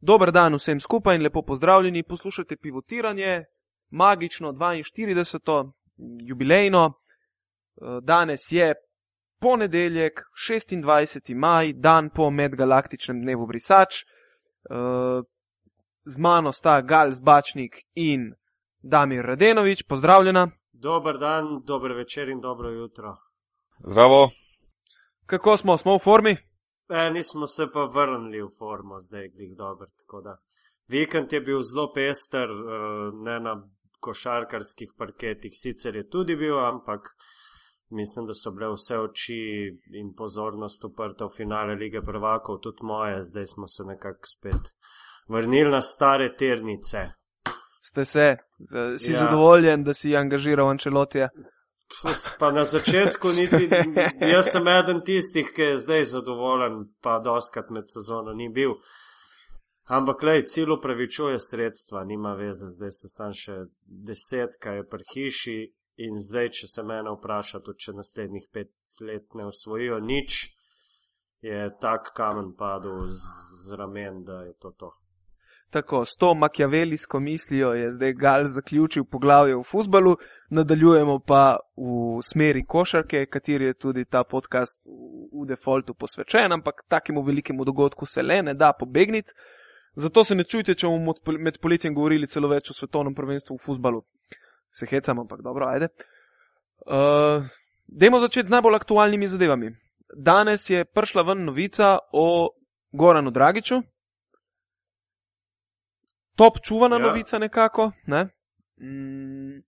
Dober dan vsem skupaj in lepo pozdravljeni. Poslušate pivotiranje, magično 42. jubilejno. Eh, Danes je ponedeljek, 26. maj, dan po medgalaktičnem dnevu brisač. Eh, Z mano sta Gal Zbačnik in Damir Radenovič, pozdravljena. Dober dan, dober večer in dobro jutro. Zdravo, Kako smo, smo v formi? E, nismo se pa vrnili v formo, zdaj glih dober. tako da. Vikend je bil zelo pester, eh, ne na košarkarskih parketih, sicer je tudi bil, ampak mislim, da so bile vse oči in pozornost uprta v finale lige prvakov, tudi moje, zdaj smo se nekako spet vrnili na stare ternice. Ste se, eh, si Ja. zadovoljen, da si angažiral Ančelotija? Pa na začetku niti, jaz sem eden tistih, ki je zdaj zadovoljen, pa doskrat med sezono ni bil. Ampak, lej, cilj upravičuje sredstva, nima veze, zdaj se sam še desetka je pri hiši in zdaj, če se mene vpraša, tudi če naslednjih pet let ne osvojijo nič, je tak kamen padel z, z ramen, da je to to. Tako, s to makjavelijsko mislijo je zdaj Gal zaključil poglavje v futbalu, nadaljujemo pa v smeri košarke, kateri je tudi ta podcast v, v defaultu posvečen, ampak takemu velikemu dogodku se le ne da pobegniti. Zato se ne čujte, če bomo med pol- med poletjem govorili celo več o svetovnem prvenstvu v futbalu. Se hecam, ampak dobro, ajde. Uh, dajmo začeti z najbolj aktualnimi zadevami. Danes je prišla ven novica o Goranu Dragiču, top čuvana ja. Novica nekako. Ne? Mm.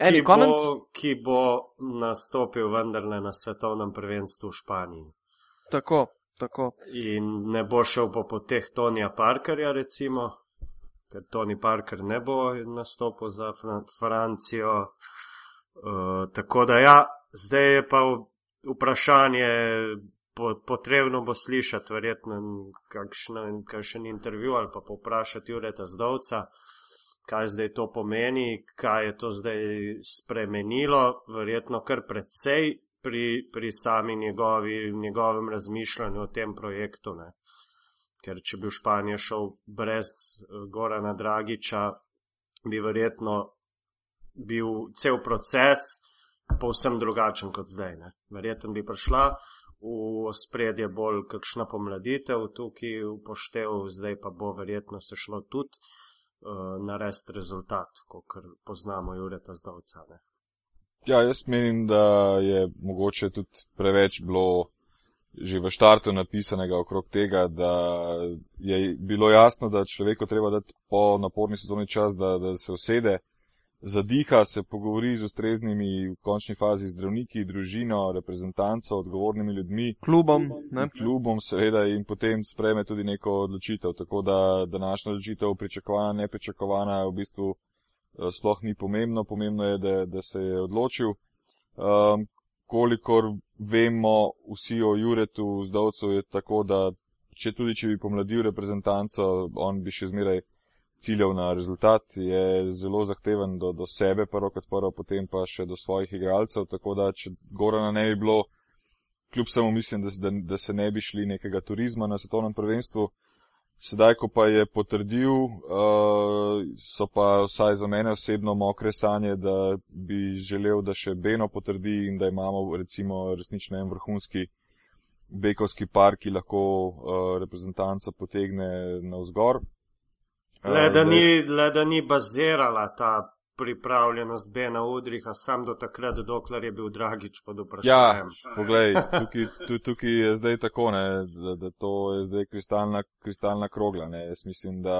Any Ki comments? bo, ki bo nastopil vendarle na svetovnem prvenstvu v Španiji. Tako, tako. In ne bo šel po poteh Tonija Parkerja, recimo, ker Tony Parker ne bo nastopil za Fran Francijo. Uh, tako da ja, zdaj je pa vprašanje, po, potrebno bo slišati verjetno kakšen, kakšen intervju ali pa povprašati Jureta Zdovca, kaj zdaj to pomeni, kaj je to zdaj spremenilo, verjetno kar precej pri, pri sami njegovi, njegovem razmišljanju o tem projektu. Ne. Ker če bi v Španijo šel brez eh, Gorana Dragiča, bi verjetno bil cel proces povsem drugačen kot zdaj. Ne. Verjetno bi prišla v spredje bolj kakšna pomladitev tukaj upoštev, zdaj pa bo verjetno se šlo tudi uh, narediti rezultat, kot poznamo Jureta Zdovca. Ne. Ja, jaz menim, da je mogoče tudi preveč bilo že v štartu napisanega okrog tega, da je bilo jasno, da človeku treba dati po naporni sezoni čas, da, da se usede, zadiha, se pogovori z ustreznimi v končni fazi zdravniki, družino, reprezentanco, odgovornimi ljudmi. Klubom. Ne? klubom, seveda, in potem spreme tudi neko odločitev. Tako da današnja odločitev, pričakovana, nepričakovana, v bistvu eh, sploh ni pomembno. Pomembno je, da, da se je odločil. Um, kolikor vemo vsi o Juretu Zdovcu, je tako, da če tudi če bi pomladil reprezentanco, on bi še zmeraj ciljal na rezultat, je zelo zahteven do, do sebe, prvo kot prvo, potem pa še do svojih igralcev. Tako da, če Gorana ne bi bilo, kljub samo mislim, da, da, da se ne bi šli nekega turizma na svetovnem prvenstvu. Sedaj, ko pa je potrdil, uh, so pa vsaj za mene osebno mokre sanje, da bi želel, da še Beno potrdi in da imamo recimo resnično en vrhunski bekovski par, ki lahko uh, reprezentanco potegne na vzgor. Le, da ni, le da ni bazirala ta pripravljenost Bena Udriha, sam do takrat, dokler je bil Dragič pod Ja, vprašanjem. poglej, tukaj, tu, tukaj je zdaj tako, ne, da, da to je zdaj kristalna, kristalna krogla. Ne. Jaz mislim, da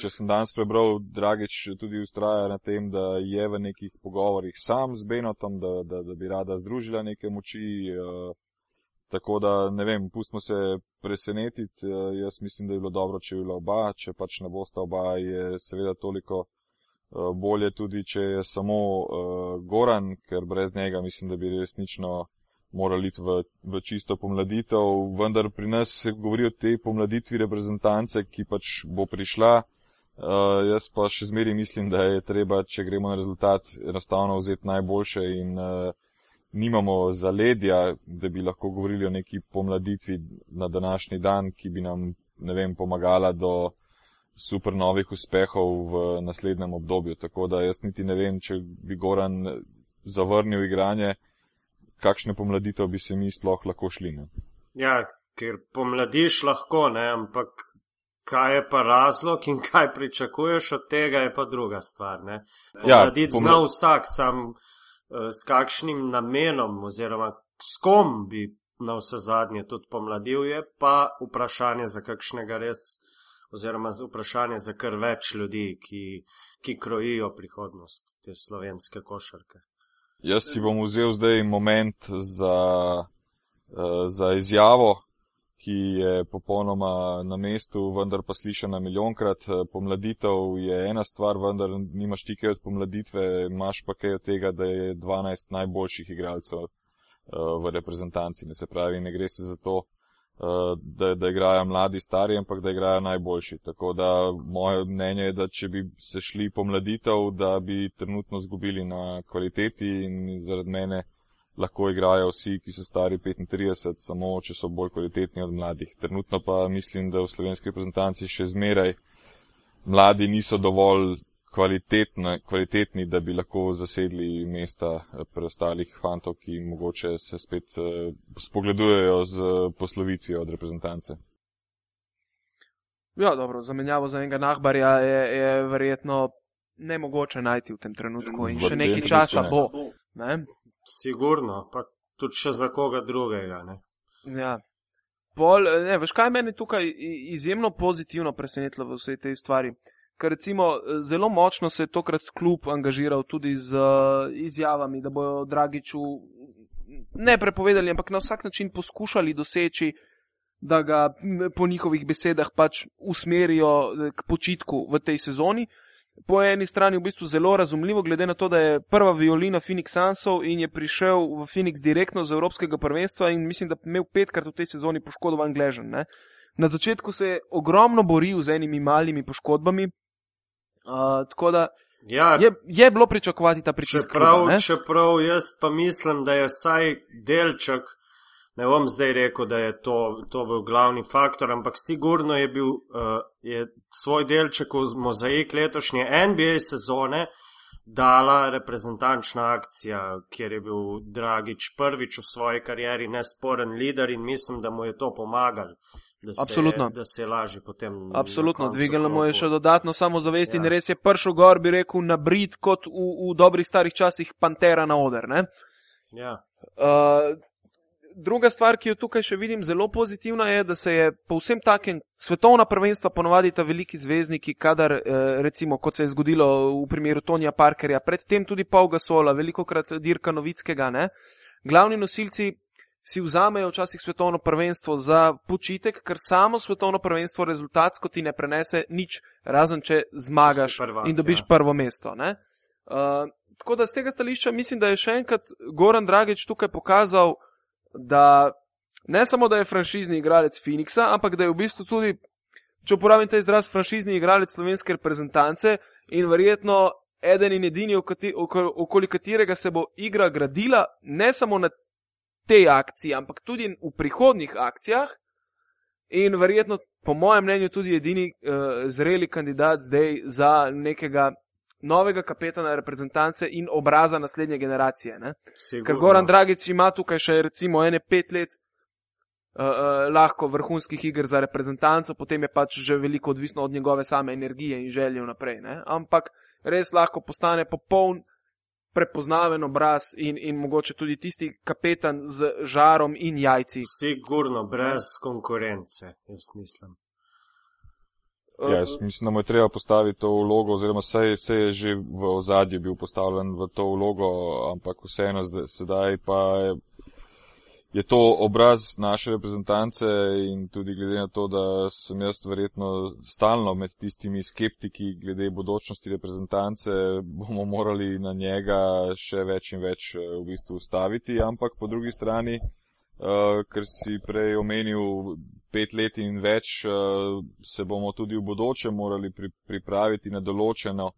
če sem danes prebral, Dragič tudi ustraja na tem, da je v nekih pogovorih sam z Benotom, da, da, da bi rada združila neke moči. Uh, tako da, ne vem, pustimo se presenetiti. Uh, jaz mislim, da je bilo dobro, če bi bila oba, če pač ne bosta oba, je seveda toliko uh, bolje tudi, če je samo uh, Goran, ker brez njega mislim, da bi resnično morali iti v, v čisto pomladitev. Vendar pri nas se govori o tej pomladitvi reprezentance, ki pač bo prišla. Uh, jaz pa še zmeri mislim, da je treba, če gremo na rezultat, enostavno vzeti najboljše in uh, nimamo zaledja, da bi lahko govorili o neki pomladitvi na današnji dan, ki bi nam ne vem, pomagala do super novih uspehov v naslednjem obdobju. Tako da jaz niti ne vem, če bi Goran zavrnil igranje, kakšne pomladitev bi se mi sploh lahko šli. Ne? Ja, ker pomladiš lahko, ne, ampak kaj je pa razlog in kaj pričakuješ od tega, je pa druga stvar. Ne. Pomladiti ja, pomla... zna vsak, sam s kakšnim namenom oziroma s kom bi na vse zadnje tudi pomladil, je pa vprašanje za kakšnega res, oziroma vprašanje za kar več ljudi, ki, ki krojijo prihodnost te slovenske košarke. Jaz si bom vzel zdaj moment za, uh, za izjavo, ki je popolnoma na mestu, vendar pa slišana milijonkrat. Pomladitev je ena stvar, vendar nimaš ti kaj od pomladitve, imaš pa kaj od tega, da je 12 najboljših igralcev uh, v reprezentanci. Ne se pravi, ne gre se za to, uh, da, da igrajo mladi, stari, ampak da igrajo najboljši. Tako da moje mnenje je, da če bi se šli pomladitev, da bi trenutno zgubili na kvaliteti in zaradi mene lahko igrajo vsi, ki so stari 35, samo če so bolj kvalitetni od mladih. Trenutno pa mislim, da v slovenski reprezentanci še zmeraj mladi niso dovolj kvalitetni, da bi lahko zasedli mesta eh, preostalih fantov, ki mogoče se spet uh, spogledujejo z poslovitvijo od reprezentance. Ja, dobro, zamenjavo za enega nahbarja je, je verjetno nemogoče najti v tem trenutku in v še nekaj časa bo. Ne? Sigurno, pa tudi še za koga drugega. Ne? Ja. Pol, ne, veš, kaj meni tukaj izjemno pozitivno presenetilo v vsej tej stvari? ker recimo zelo močno se je tokrat klub angažiral tudi z izjavami, da bojo Dragiču ne prepovedali, ampak na vsak način poskušali doseči, da ga po njihovih besedah pač usmerijo eh, k počitku v tej sezoni. Po eni strani v bistvu zelo razumljivo, glede na to, da je prva violina Phoenix Sunsov in je prišel v Phoenix direktno z Evropskega prvenstva in mislim, da je imel petkrat v tej sezoni poškodovan gležen. Ne? Na začetku se je ogromno boril z enimi malimi poškodbami, Uh, tako da ja, je, je bilo pričakovati ta pritisk. Čeprav, čeprav jaz pa mislim, da je vsaj delček, ne bom zdaj rekel, da je to, to bil glavni faktor, ampak sigurno je bil uh, je svoj delček v mozaik letošnje NBA sezone dala reprezentančna akcija, kjer je bil Dragič prvič v svoji karieri nesporen lider in mislim, da mu je to pomagalo da se, Absolutno. da se lažje potem. Absolutno, dvignilo mu je še dodatno samozavest ja. in res je pršel gor, bi rekel, na brid kot v, v dobrih starih časih Pantera na oder. Ja. Uh, druga stvar, ki jo tukaj še vidim zelo pozitivna, je, da se je po vsem takem svetovna prvenstva ponovadi ta veliki zvezdniki, kadar uh, recimo, kot se je zgodilo v primeru Tonija Parkerja, predtem tudi Paul Gasola, veliko krat Dirka Novickega, ne? glavni nosilci si vzamejo včasih svetovno prvenstvo za počitek, ker samo svetovno prvenstvo rezultatsko ti ne prenese nič, razen če zmagaš prvak, in dobiš ja. prvo mesto. Uh, tako da z tega stališča mislim, da je še enkrat Goran Dragič tukaj pokazal, da ne samo, da je franšizni igralec Phoenixa, ampak da je v bistvu tudi, če uporabim ta izraz, franšizni igralec slovenske reprezentance in verjetno eden in edini, okoli katerega se bo igra gradila, ne samo na tej akciji, ampak tudi v prihodnih akcijah. In verjetno, po mojem mnenju, tudi edini uh, zreli kandidat zdaj za nekega novega kapetana reprezentance in obraza naslednje generacije. Ker Goran Dragic ima tukaj še recimo ene pet let uh, uh, lahko vrhunskih iger za reprezentanco, potem je pač že veliko odvisno od njegove same energije in želje naprej. Ne? Ampak res lahko postane popoln prepoznaven obraz in, in mogoče tudi tisti kapetan z žarom in jajci. Sigurno, brez konkurence, jaz mislim. Ja, jaz mislim, da mu je treba postaviti to vlogo, oziroma vse, vse je že v ozadju bil postavljen v to vlogo, ampak vseeno sedaj pa je je to obraz naše reprezentance in tudi glede na to, da sem jaz verjetno stalno med tistimi skeptiki glede budočnosti reprezentance, bomo morali na njega še več in več eh, v bistvu staviti, ampak po drugi strani, uh, ker si prej omenil pet let in več, uh, se bomo tudi v bodoče morali pri, pripraviti na določeno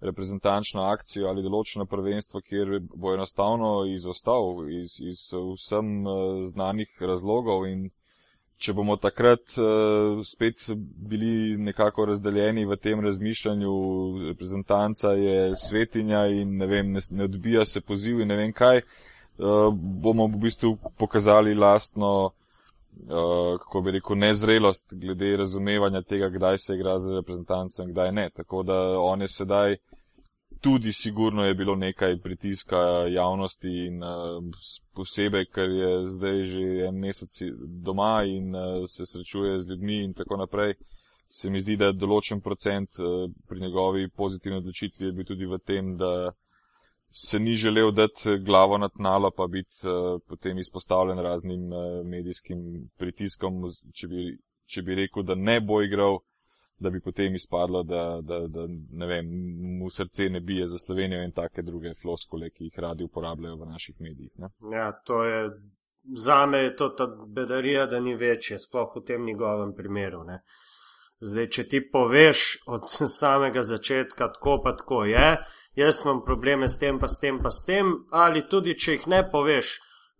reprezentančno akcijo ali določeno prvenstvo, kjer bo enostavno izostal iz, iz vsem eh, znanih razlogov. In če bomo takrat uh, spet bili nekako razdeljeni v tem razmišljanju, reprezentanca je svetinja in ne vem, ne, ne odbija se poziv in ne vem kaj, bomo v bistvu pokazali lastno, kako bi rekel, nezrelost glede razumevanja tega, kdaj se igra za reprezentanco in kdaj ne. Tako da on je sedaj tudi sigurno je bilo nekaj pritiska javnosti in uh, posebej, ker je zdaj že en mesec doma in uh, se srečuje z ljudmi in tako naprej. Se mi zdi, da je določen procent uh, pri njegovi pozitivni odločitvi bil tudi v tem, da se ni želel dati glavo na tnalo, pa biti uh, potem izpostavljen raznim uh, medijskim pritiskom, če bi, če bi rekel, da ne bo igral da bi potem izpadlo, da, da, da ne vem, mu srce ne bije za Slovenijo in take druge floskole, ki jih radi uporabljajo v naših medijih. Ne? Ja, to je, za me je to ta bedarija, da ni večje, sploh v tem njegovem primeru. Ne? Zdaj, če ti poveš od samega začetka, tako pa tako je, jaz imam probleme s tem, pa s tem, pa s tem, ali tudi če jih ne poveš,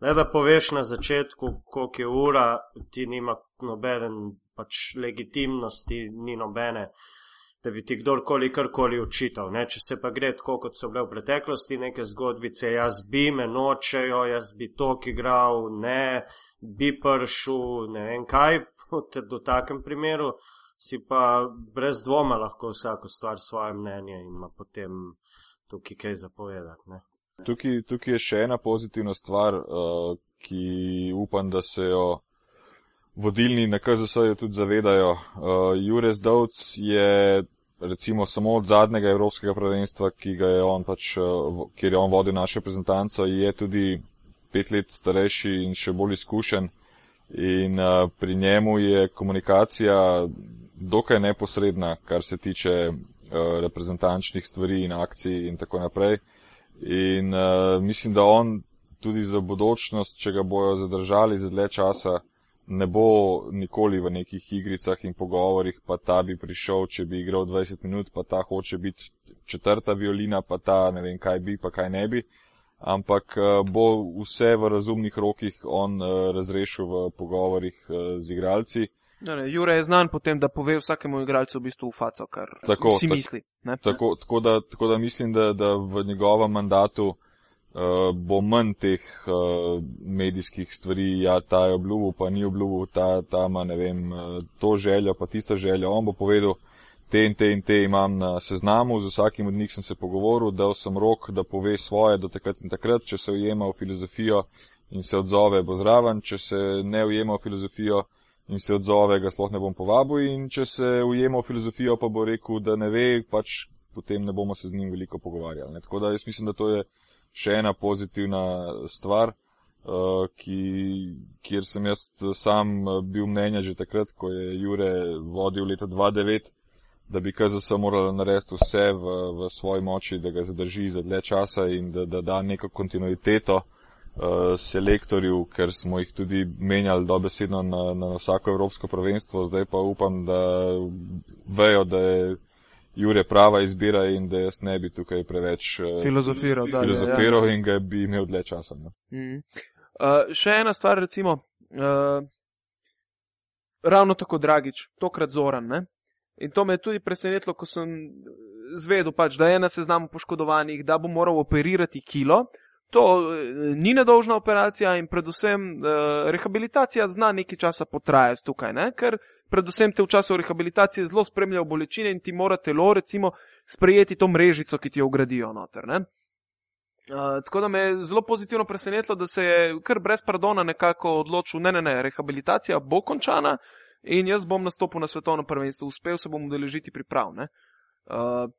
le da poveš na začetku, koliko je ura, ti nima nobeden pač legitimnosti ni nobene, da bi ti kdorkoli karkoli učital. Ne? Če se pa gre tako, kot so bile v preteklosti neke zgodbice, jaz bi me nočejo, jaz bi to igral, ne, bi pršel, ne vem kaj, v takem primeru si pa brez dvoma lahko vsako stvar svoje mnenje in ima potem tukaj kaj zapovedati. Ne? Tukaj, tukaj je še ena pozitivna stvar, uh, ki upam, da se jo vodilni na KZS-ju tudi zavedajo. Uh, Jurez Dovc je recimo samo od zadnjega evropskega prvenstva, ki ga je on pač, uh, kjer je on vodil našo reprezentanco, je tudi pet let starejši in še bolj izkušen. In uh, pri njemu je komunikacija dokaj neposredna, kar se tiče uh, reprezentančnih stvari in akcij in tako naprej. In uh, mislim, da on tudi za bodočnost, če ga bojo zadržali za dlje časa, ne bo nikoli v nekih igricah in pogovorih, pa ta bi prišel, če bi igral 20 minut, pa ta hoče biti četrta violina, pa ta ne vem kaj bi, pa kaj ne bi. Ampak eh, bo vse v razumnih rokih on eh, razrešil v pogovorih eh, z igralci. Ne, ne, Jure je znan potem, da pove vsakemu igralcu v bistvu v faco, kar tako, si misli. Tako, tako, da, tako da mislim, da, da v njegovem mandatu uh, bo manj teh uh, medijskih stvari, ja, ta je obljubil, pa ni obljubil, ta, ta ima, ne vem, uh, to željo, pa tisto željo. On bo povedal, te in te in te imam na seznamu, z vsakim od njih sem se pogovoril, dal sem rok, da pove svoje do takrat in takrat, če se ujema v filozofijo in se odzove, bo zraven, če se ne ujema v filozofijo in se odzove, ga sploh ne bom povabil in če se ujema v filozofijo, pa bo rekel, da ne ve, pač potem ne bomo se z njim veliko pogovarjali. Ne? Tako da jaz mislim, da to je še ena pozitivna stvar, uh, ki, kjer sem jaz sam eh, bil mnenja že takrat, ko je Jure vodil leta 2009, da bi KZS moral narediti vse v, v svoji moči, da ga zadrži za dlje časa in da, da da neko kontinuiteto uh, selektorju, ker smo jih tudi menjali dobesedno na, na vsako evropsko prvenstvo, zdaj pa upam, da vejo, da je Jure prava izbira in da jaz ne bi tukaj preveč uh, filozofiral, filozofiral ja. in ga bi imel dlje časa. No. Mm. Uh, še ena stvar, recimo, uh, ravno tako dragič, tokrat zoran. Ne? In to me je tudi presenetilo, ko sem zvedel, pač, da je na seznamu poškodovanih, da bo moral operirati kilo. To ni nedolžna operacija in predvsem uh, rehabilitacija zna nekaj časa potrajati tukaj, ne? ker predvsem te v času rehabilitacije zelo spremljajo bolečine in ti mora telo, recimo, sprejeti to mrežico, ki ti jo ugradijo noter. Uh, tako da me je zelo pozitivno presenetilo, da se je kar brez pardona nekako odločil, ne, ne, ne, rehabilitacija bo končana in jaz bom nastopil na svetovnem prvenstvu, uspel se bom udeležiti priprav. Uh,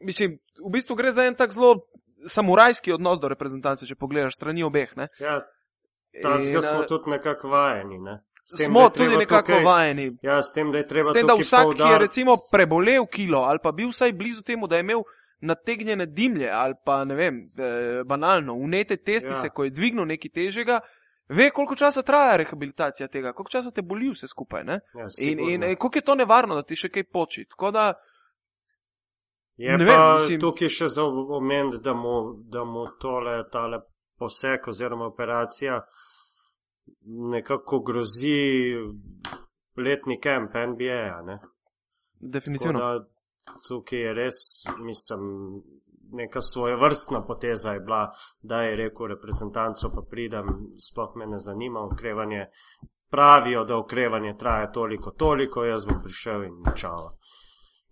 mislim, v bistvu gre za en tak zelo samurajski odnos do reprezentance, če pogledaš strani obeh. Ne? Ja, tam smo tudi nekako vajeni. Ne? Tem, smo tudi nekako tukaj, vajeni. Ja, s tem, da je treba. S tem, da vsak, ki je recimo prebolel kilo ali pa bil vsaj blizu temu, da je imel nategnjene dimlje ali pa ne vem, eh, banalno, unete testi ja. se, ko je dvignil nekaj težjega, ve, koliko časa traja rehabilitacija tega, koliko časa te boli vse skupaj. Ja, in, in, in koliko je to nevarno, da ti še kaj poči. Je ne pa vem, mislim, tukaj še za omen, da mu, da mu tole, tale poseg oziroma operacija nekako grozi letni kemp NBA. Ne? Definitivno. Da, tukaj je res, mislim, neka svoja vrstna poteza je bila, da je rekel reprezentanco, pa pridem, sploh me ne zanima okrevanje. Pravijo, da okrevanje traja toliko, toliko, jaz bom prišel in čao.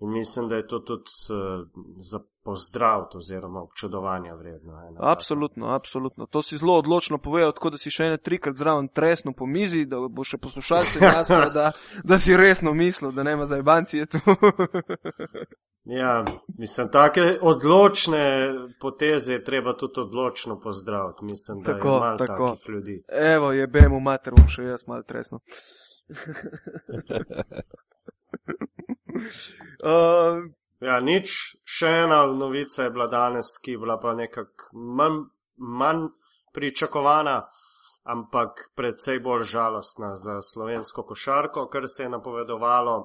In mislim, da je to tudi uh, za pozdrav oziroma občudovanja vredno. Absolutno, absolutno. To si zelo odločno povedal, tako da si še ene trikrat zraven tresno po mizi, da bo še poslušalce jasno, da, da si resno mislil, da nema zajbancije tu. ja, mislim, take odločne poteze je treba tudi odločno pozdraviti. Mislim, da tako, je malo tako. takih ljudi. Evo, je bemo mater, bom še jaz malo tresno. Uh, ja, nič, še ena novica je bila danes, ki je bila pa nekako manj, manj pričakovana, ampak predvsej bolj žalostna za slovensko košarko, kar se je napovedovalo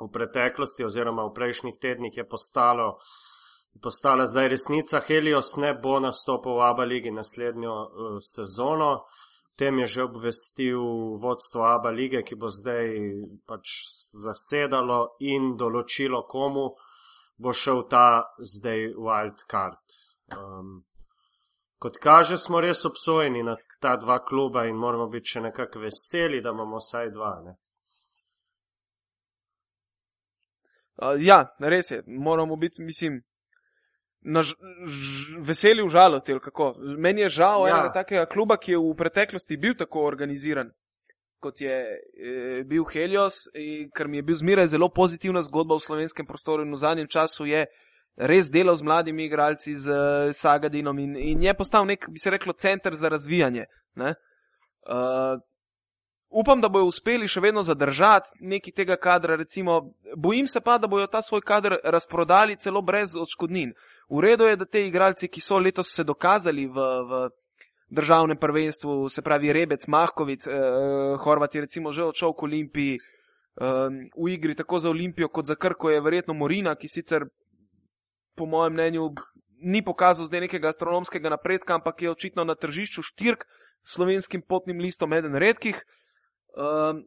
v preteklosti oziroma v prejšnjih tednih je postalo. Postala zdaj resnica, Helios ne bo nastopil v Abu Leiji naslednjo uh, sezono. Tem je že obvestil vodstvo Abu lige, ki bo zdaj pač zasedalo in določilo, komu bo šel ta zdaj wild card. Um, kot kaže, smo res obsojeni na ta dva kluba in moramo biti še nekako veseli, da imamo vsaj dva. Ne? Uh, ja, res je. Moramo biti, mislim, na ž, ž, veseli v žalosti. Meni je žal ja. enega takega kluba, ki je v preteklosti bil tako organiziran. Kot je e, bil Helios, e, ker mi je bil zmeraj zelo pozitivna zgodba v slovenskem prostoru, in v zadnjem času je res delal z mladimi igralci, z e, Sagadinom in, in je postal nek, bi se reklo, center za razvijanje. Uh, upam, da bojo uspeli še vedno zadržati neki tega kadra, recimo, bojim se pa, da bojo ta svoj kader razprodali celo brez odškodnin. V redu je, da te igralci, ki so letos se dokazali v, v državnem prvenstvu, se pravi Rebec, Mahkovic, eh, Horvat je recimo že odšel k Olimpiji, eh, v igri tako za Olimpijo kot za Krko je verjetno Morina, ki sicer po mojem mnenju ni pokazal zdaj nekega astronomskega napredka, ampak je očitno na tržišču štirk slovenskim potnim listom eden redkih. Um,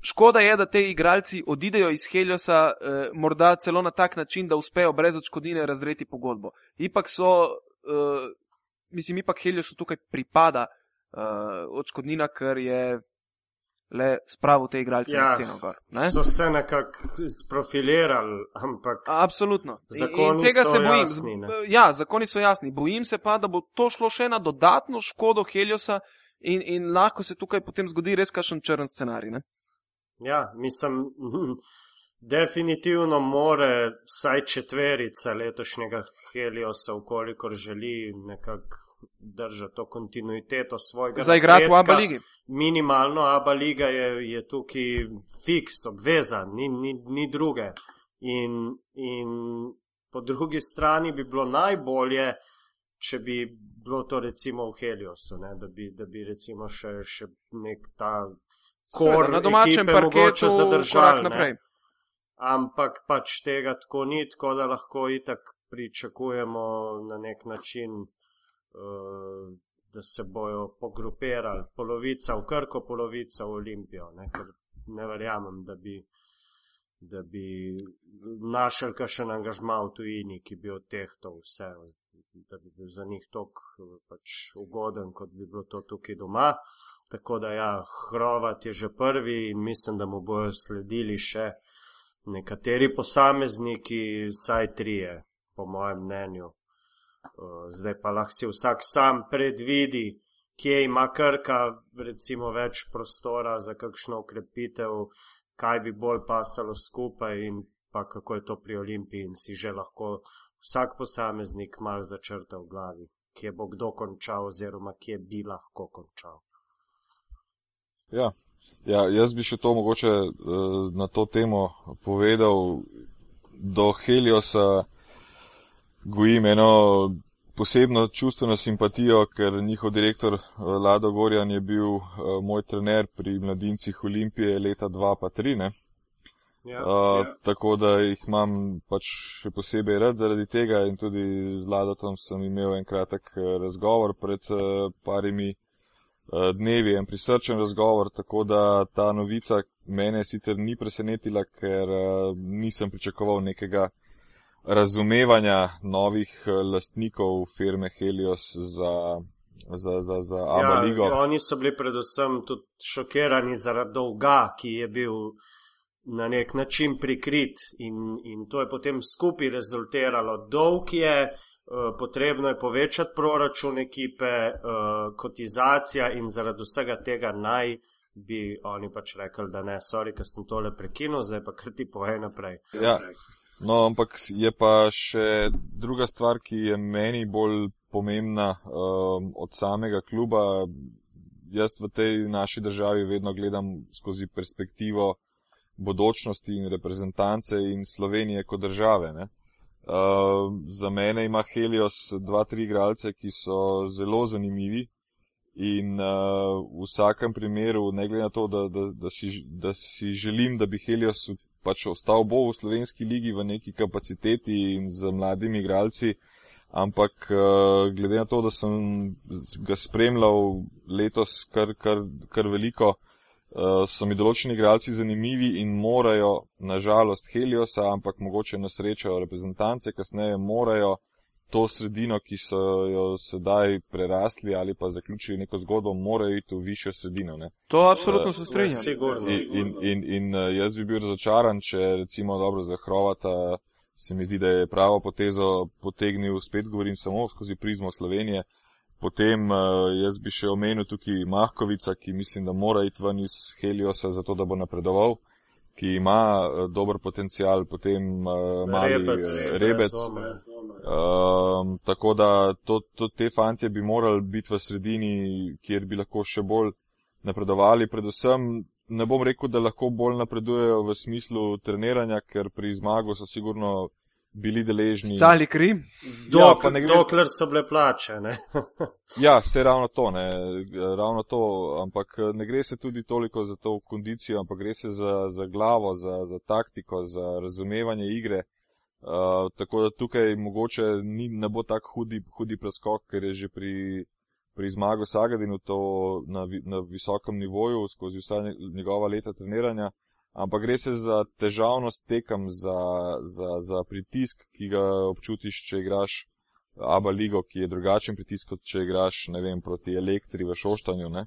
škoda je, da te igralci odidejo iz Heliosa, eh, morda celo na tak način, da uspejo brez odškodnine razreti pogodbo. Ipak so, eh, mislim, ipak Heliosu tukaj pripada eh, odškodnina, ker je le spravil te igralce ja, na sceno. Gor, so se nekako sprofilirali, ampak. Absolutno. Zakoni tega se bojim. Jasni, ja, zakoni so jasni. Bojim se pa, da bo to šlo še na dodatno škodo Heliosa in, in lahko se tukaj potem zgodi res kakšen črn scenarij. Ne? Ja, mislim, definitivno more vsaj četverica letošnjega Heliosa, ukolikor želi nekako držati to kontinuiteto svojega. Za igrati v Abu Leiji. Minimalno Abu Leiga je, je tukaj fiks, obveza, ni, ni, ni druge. In, in po drugi strani bi bilo najbolje, če bi bilo to recimo v Heliosu, ne, da, bi, da bi recimo še, še nek ta kor na domačem parketu zadržali naprej. Ampak pač tega tako ni, tako da lahko itak pričakujemo na nek način, uh, da se bojo pogrupirali polovica v Krko, polovica v Olimpijo. Ne, ker ne verjamem, da bi, da bi našel kakšen angažma v tujini, ki bi odtehtal vse da bi bil za njih tok pač ugoden, kot bi bilo to tukaj doma. Tako da ja, Hrovat je že prvi in mislim, da mu bojo sledili še nekateri posamezniki, saj trije, po mojem mnenju. Zdaj pa lahko si vsak sam predvidi, kje ima krka, recimo več prostora za kakšno ukrepitev, kaj bi bolj pasalo skupaj in pa kako je to pri Olimpiji in si že lahko vsak posameznik mal začrta v glavi, kje bo kdo končal oziroma kje bi lahko končal. Ja, ja jaz bi še to mogoče uh, na to temo povedal. Do Heliosa gojim eno posebno čustveno simpatijo, ker njihov direktor eh, Lado Gorjan je bil uh, moj trener pri mladincih Olimpije leta 2003. Ja, uh, ja. Tako da jih imam pač še posebej rad zaradi tega in tudi z Ladotom sem imel en kratek uh, razgovor pred uh, parimi uh, dnevi en prisrčen razgovor, tako da ta novica mene sicer ni presenetila, ker uh, nisem pričakoval nekega razumevanja novih lastnikov firme Helios za, za, za, za Abu Ja, Ligo. oni so bili predvsem tudi šokirani zaradi dolga, ki je bil na nek način prikrit in, in to je potem skupaj rezultiralo. Dolg je, eh, potrebno je povečati proračun ekipe, eh, kotizacija in zaradi vsega tega naj bi oni pač rekli, da ne, sorry, ker sem tole prekinil, zdaj pa kar ti povej naprej. Ja. No, ampak je pa še druga stvar, ki je meni bolj pomembna um, od samega kluba. Jaz v tej naši državi vedno gledam skozi perspektivo bodočnosti in reprezentance in Slovenije kot države. Uh, za mene ima Helios dva, tri igralce, ki so zelo zanimivi in uh, v vsakem primeru, ne glede na to, da, da, da, si, da si želim, da bi Helios pač ostal bo v slovenski ligi v neki kapaciteti in z mladimi igralci, ampak uh, glede na to, da sem ga spremljal letos kar, kar, kar veliko, uh, so mi določeni igralci zanimivi in morajo, nažalost, Heliosa, ampak mogoče na srečo reprezentance, kasneje morajo to sredino, ki so jo sedaj prerasli ali pa zaključili neko zgodbo, morajo iti v višjo sredino. Ne? To absolutno se strinjam. Sigurno. In, in, in, in eh, jaz bi bil razočaran, če recimo dobro za Hrovata se mi zdi, da je pravo potezo potegnil, spet govorim samo skozi prizmo Slovenije. Potem uh, jaz bi še omenil tukaj Mahkovica, ki mislim, da mora iti ven iz Heliosa, zato da bo napredoval, ki ima uh, dober potencial, potem uh, mali Rebec, eh, rebec. Um, tako da to, to, te fantje bi morali biti v sredini, kjer bi lahko še bolj napredovali. Predvsem ne bom rekel, da lahko bolj napredujejo v smislu treniranja, ker pri zmagu so sigurno bili deležni. Scali kri. Dok, Ja, pa ne gre- Dokler so bile plače, ne. Ja, vse ravno to, ne, ravno to, ampak ne gre se tudi toliko za to kondicijo, ampak gre se za, za glavo, za, za taktiko, za razumevanje igre. Uh, tako da tukaj mogoče ni, ne bo tak hudi, hudi preskok, ker je že pri, pri zmagu Sagadinu to na, vi- na visokem nivoju skozi vsa nje- njegova leta treniranja, ampak gre se za težavnost tekem, za, za, za pritisk, ki ga občutiš, če igraš Aba ligo, ki je drugačen pritisk, kot če igraš, ne vem, proti elektri v Šoštanju. Ne?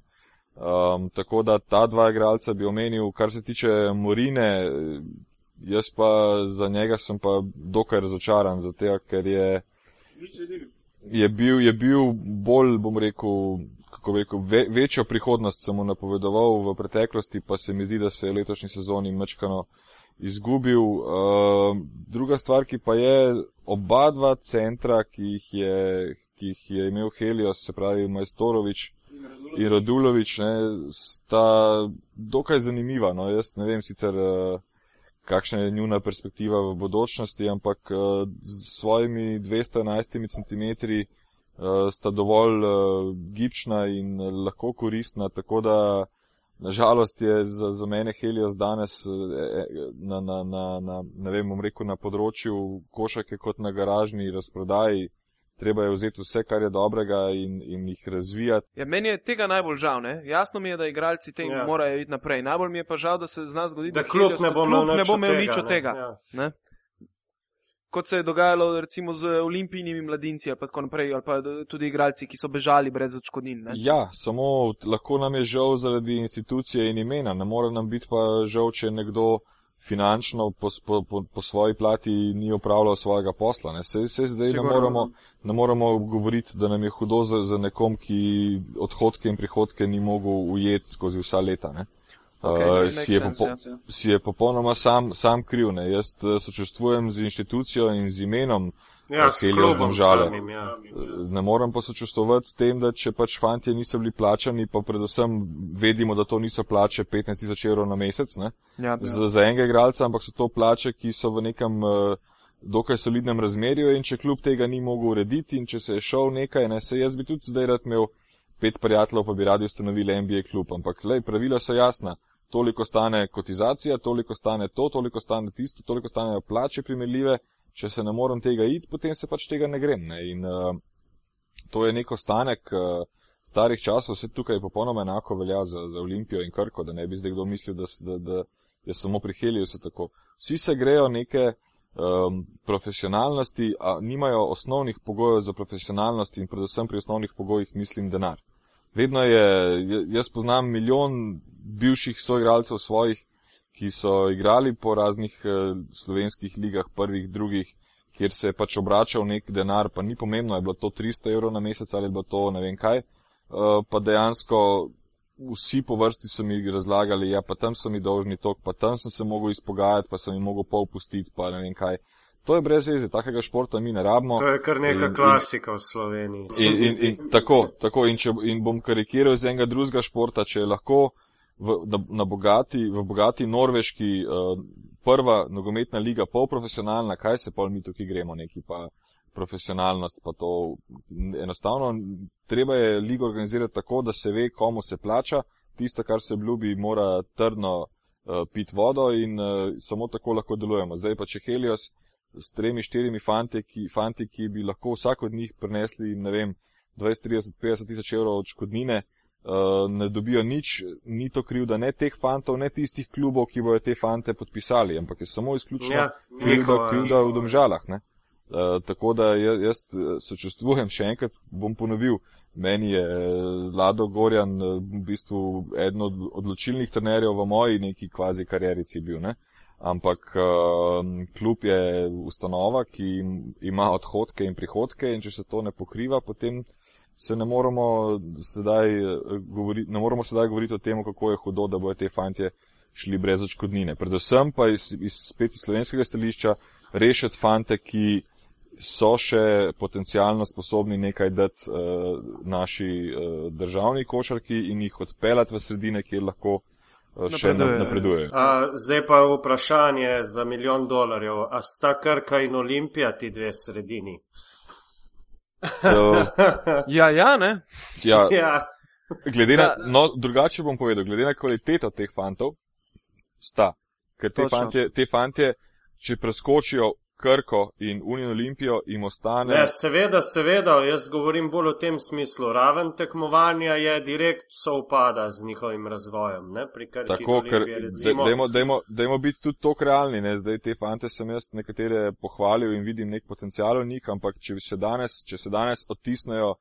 Um, tako da ta dva igralca bi omenil, kar se tiče Morine, jaz pa za njega sem pa dokaj razočaran, zato ker je, je, bil, je bil bolj, bom rekel, kako rekel, ve, večjo prihodnost sem mu napovedoval v preteklosti, pa se mi zdi, da se je letošnji sezoni mečkano izgubil. Uh, druga stvar, ki pa je oba dva centra, ki jih je, ki jih je imel Helios, se pravi Majstorovič in Radulovič, ne, sta dokaj zanimiva. No, jaz ne vem sicer, uh, kakšna je njuna perspektiva v bodočnosti, ampak uh, z svojimi 211 cm sta dovolj uh, gibčna in uh, lahko koristna, tako da Nažalost je za, za mene Helios danes eh, na, na, na, na, ne vem, bom rekel, na področju košake kot na garažni razprodaji. Treba je vzeti vse, kar je dobrega in, in jih razvijati. Ja, meni je tega najbolj žal. Ne? Jasno mi je, da igralci tem Ja. morajo iti naprej. Najbolj mi je pa žal, da se zna zgoditi, Da da klub Helios ne bo imel nič od tega, ne. tega. Ja. Ne? Kot se je dogajalo recimo z olimpijnimi mladinci ali pa tako naprej, ali pa tudi igralci, ki so bežali brez odškodnin. ne. Ja, samo lahko nam je žal zaradi institucije in imena. Ne more nam biti pa žal, če nekdo finančno po, po, po, po svoji plati ni opravljal svojega posla. Ne. Se, se zdaj ne Sigurno. moremo, ne moremo govoriti, da nam je hudo za, za nekom, ki odhodke in prihodke ni mogel ujeti skozi vsa leta. Ne. Okej, Uh, makes si, je sense, popo, ja. si je popolnoma sam, sam kriv. Ne. Jaz eh, sočustvujem z inštitucijo in z imenom Ja, eh, Helios Domžale. samim, ja. Ne morem pa sočustovati s tem, da če pač fantje niso bili plačani, pa predvsem vedimo, da to niso plače 15 tisoč evrov na mesec ne, Ja, za, za enega igralca, ampak so to plače, ki so v nekem uh, dokaj solidnem razmerju in če kljub tega ni mogel urediti in če se je šel nekaj, ne, se jaz bi tudi zdaj rad imel pet prijateljev, pa bi radi ustanovili NBA klub, ampak lej, pravila so jasna. Toliko stane kotizacija, toliko stane to, toliko stane tisto, toliko stanejo plače primerljive. Če se ne morem tega iti, potem se pač tega ne grem. Ne? In uh, to je nek ostanek. Uh, starih časov, vse tukaj popolnoma enako velja za, za Olimpijo in Krko, da ne bi zdaj kdo mislil, da, da, da je samo pri Heliju se tako. Vsi se grejo neke um, profesionalnosti, a nimajo osnovnih pogojev za profesionalnost in predvsem pri osnovnih pogojih mislim denar. Vedno je, jaz poznam milijon bivših soigralcev svojih, ki so igrali po raznih uh, slovenskih ligah, prvih, drugih, kjer se je pač obračal nek denar, pa ni pomembno, je bilo to 300 evrov na mesec ali je bilo to ne vem kaj, uh, pa dejansko vsi po vrsti so mi razlagali, ja, pa tam so mi dolžni tok, pa tam sem se mogel izpogajati, pa sem jim mogel pol pustiti, pa ne vem kaj. To je brez veze, takega športa mi ne rabimo. To je kar neka in, klasika in, v Sloveniji. In, in, in, tako, tako, in, če, in bom karikiral iz enega drugega športa, če je lahko v, na, na bogati, v bogati Norveški uh, prva nogometna liga polprofesionalna, kaj se pol mi tukaj gremo neki pa profesionalnost, pa to enostavno treba je ligo organizirati tako, da se ve, komu se plača, tisto, kar se ljubi, mora trdno uh, piti vodo in uh, samo tako lahko delujemo. Zdaj pa če Helios s tremi, štirimi fanti ki, fanti, ki bi lahko vsak od njih prinesli, ne vem, 20, 30, 50 tisoč evrov odškodnine, uh, ne dobijo nič, ni to krivda ne teh fantov, ne tistih klubov, ki bojo te fante podpisali, ampak je samo izključno ja, krivda, krivda v domžalah. Ne? Eh, tako da jaz eh, sočustvujem, še enkrat bom ponovil, meni je eh, Lado Gorjan v bistvu eden od odločilnih trenerjev v moji neki kvazi karierici bil. Ne? Ampak uh, klub je ustanova, ki ima odhodke in prihodke in če se to ne pokriva, potem se ne moramo sedaj, govori, ne moramo sedaj govoriti o tem, kako je hudo, da bojo te fantje šli brez očkodnine. Predvsem pa iz, iz spet iz slovenskega stališča rešiti fante, ki so še potencialno sposobni nekaj dati uh, naši uh, državni košarki in jih odpeljati v sredine, kjer lahko uh, še napredujejo. Zdaj pa vprašanje za milijon dolarjev. A sta Krka in Olimpija ti dve sredini? Uh, ja, ja, ne. Ja. ja. Glede na, no, drugače bom povedal, glede na kvaliteto teh fantov, sta. Ker te fantje, te fantje, če preskočijo Krko in Unijo Olimpijo jim ostane. Ne, seveda, seveda, jaz govorim bolj v tem smislu. Raven tekmovanja je direkt sovpada z njihovim razvojem. Ne, Tako, ker recimo... dajmo, dajmo, dajmo biti tudi tok realni. Ne. Zdaj te fante sem jaz nekatere pohvalil in vidim nek potencial v njih, ampak če se danes, če se danes odtisnejo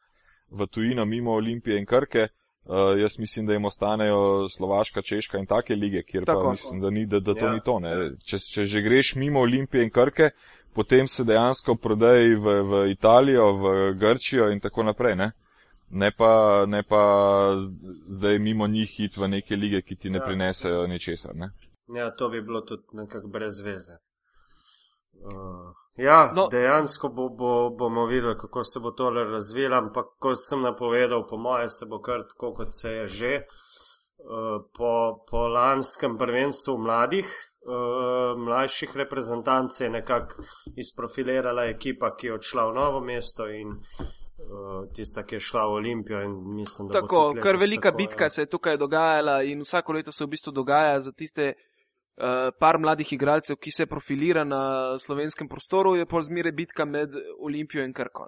v tujino mimo Olimpije in Krke, Uh, jaz mislim, da jim ostanejo Slovaška, Češka in take lige, kjer Tako. pa mislim, da, ni, da, da to ja. ni to. Če, če že greš mimo Olimpije in Krke, potem se dejansko prodaj v, v Italijo, v Grčijo in tako naprej. Ne, ne, pa, ne pa zdaj mimo njih hit v neke lige, ki ti ne ja. prinesejo ničesar. Ne? Ja, to bi bilo tudi nekako brez veze. Uh. Ja, no. dejansko bo, bo, bomo videli, kako se bo to razvilo, ampak kot sem napovedal, po moje se bo kar tako, kot se je že. Uh, po, po lanskem prvenstvu mladih, uh, mlajših reprezentanc je nekako izprofilirala ekipa, ki je odšla v novo mesto in uh, tista, ki je šla v Olimpijo. Mislim, tako, kar velika tako, bitka ja. se je tukaj dogajala in vsako leto se v bistvu dogaja za tiste. Uh, par mladih igralcev, ki se profilira na slovenskem prostoru, je pol zmeraj bitka med Olimpijo in Krko,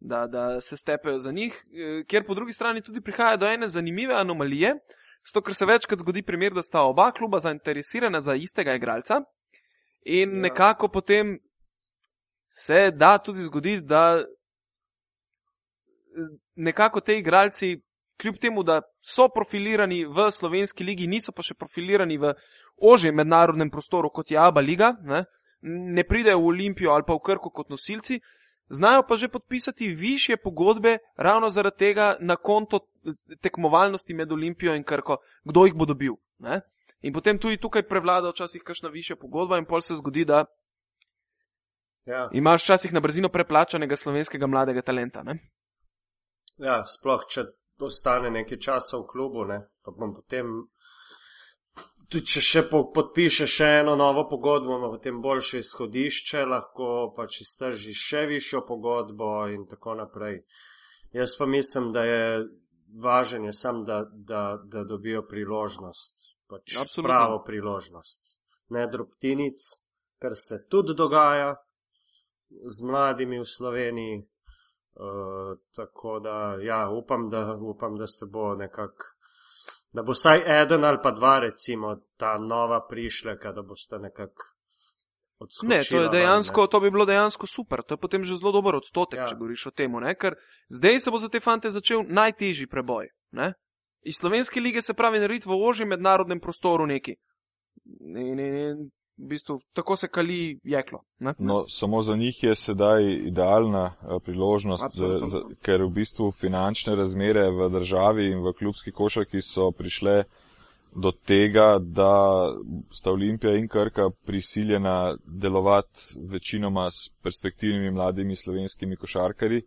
da, da se stepejo za njih, uh, kjer po drugi strani tudi prihaja do ene zanimive anomalije, zato ker se večkrat zgodi primer, da sta oba kluba zainteresirana za istega igralca in ja. nekako potem se da tudi zgoditi, da nekako te igralci, kljub temu, da so profilirani v slovenski ligi, niso pa še profilirani v ožjem mednarodnem prostoru, kot je Abu Leiga, ne, ne pridejo v Olimpijo ali pa v Krko kot nosilci, znajo pa že podpisati više pogodbe, ravno zaradi tega na konto tekmovalnosti med Olimpijo in Krko, kdo jih bo dobil. Ne. In potem tudi tukaj prevlada včasih kakšna više pogodba, in pol se zgodi, da ja. imaš včasih na brzino preplačanega slovenskega mladega talenta. Ne. Ja, sploh če ostane nekaj časa v klubu, ne, pa bom potem tudi če še po, podpiše še eno novo pogodbo, ima potem boljše izhodišče, lahko pač iztrži še višjo pogodbo in tako naprej. Jaz pa mislim, da je važen je sam, da, da, da dobijo priložnost, pač pravo priložnost. Ne drobtinic, kar se tudi dogaja z mladimi v Sloveniji. Uh, tako da, ja, upam, da, upam, da se bo nekako, da bo vsaj eden ali pa dva, recimo, ta nova prišleka, da boste nekako. Ne, to, je dejansko, ven, to bi bilo dejansko super. To je potem že zelo dober odstotek, Ja. če govoriš o tem. Ker zdaj se bo za te fante začel najtežji preboj. Ne? Iz slovenske lige se pravi narediti v ožjem mednarodnem prostoru neki. In, in, in v bistvu tako se kali jeklo. Ne? No, samo za njih je sedaj idealna eh, priložnost, za, Absolutno. za, ker v bistvu finančne razmere v državi in v klubski košarki so prišle do tega, da sta Olimpija in Krka prisiljena delovati večinoma s perspektivnimi mladimi slovenskimi košarkari.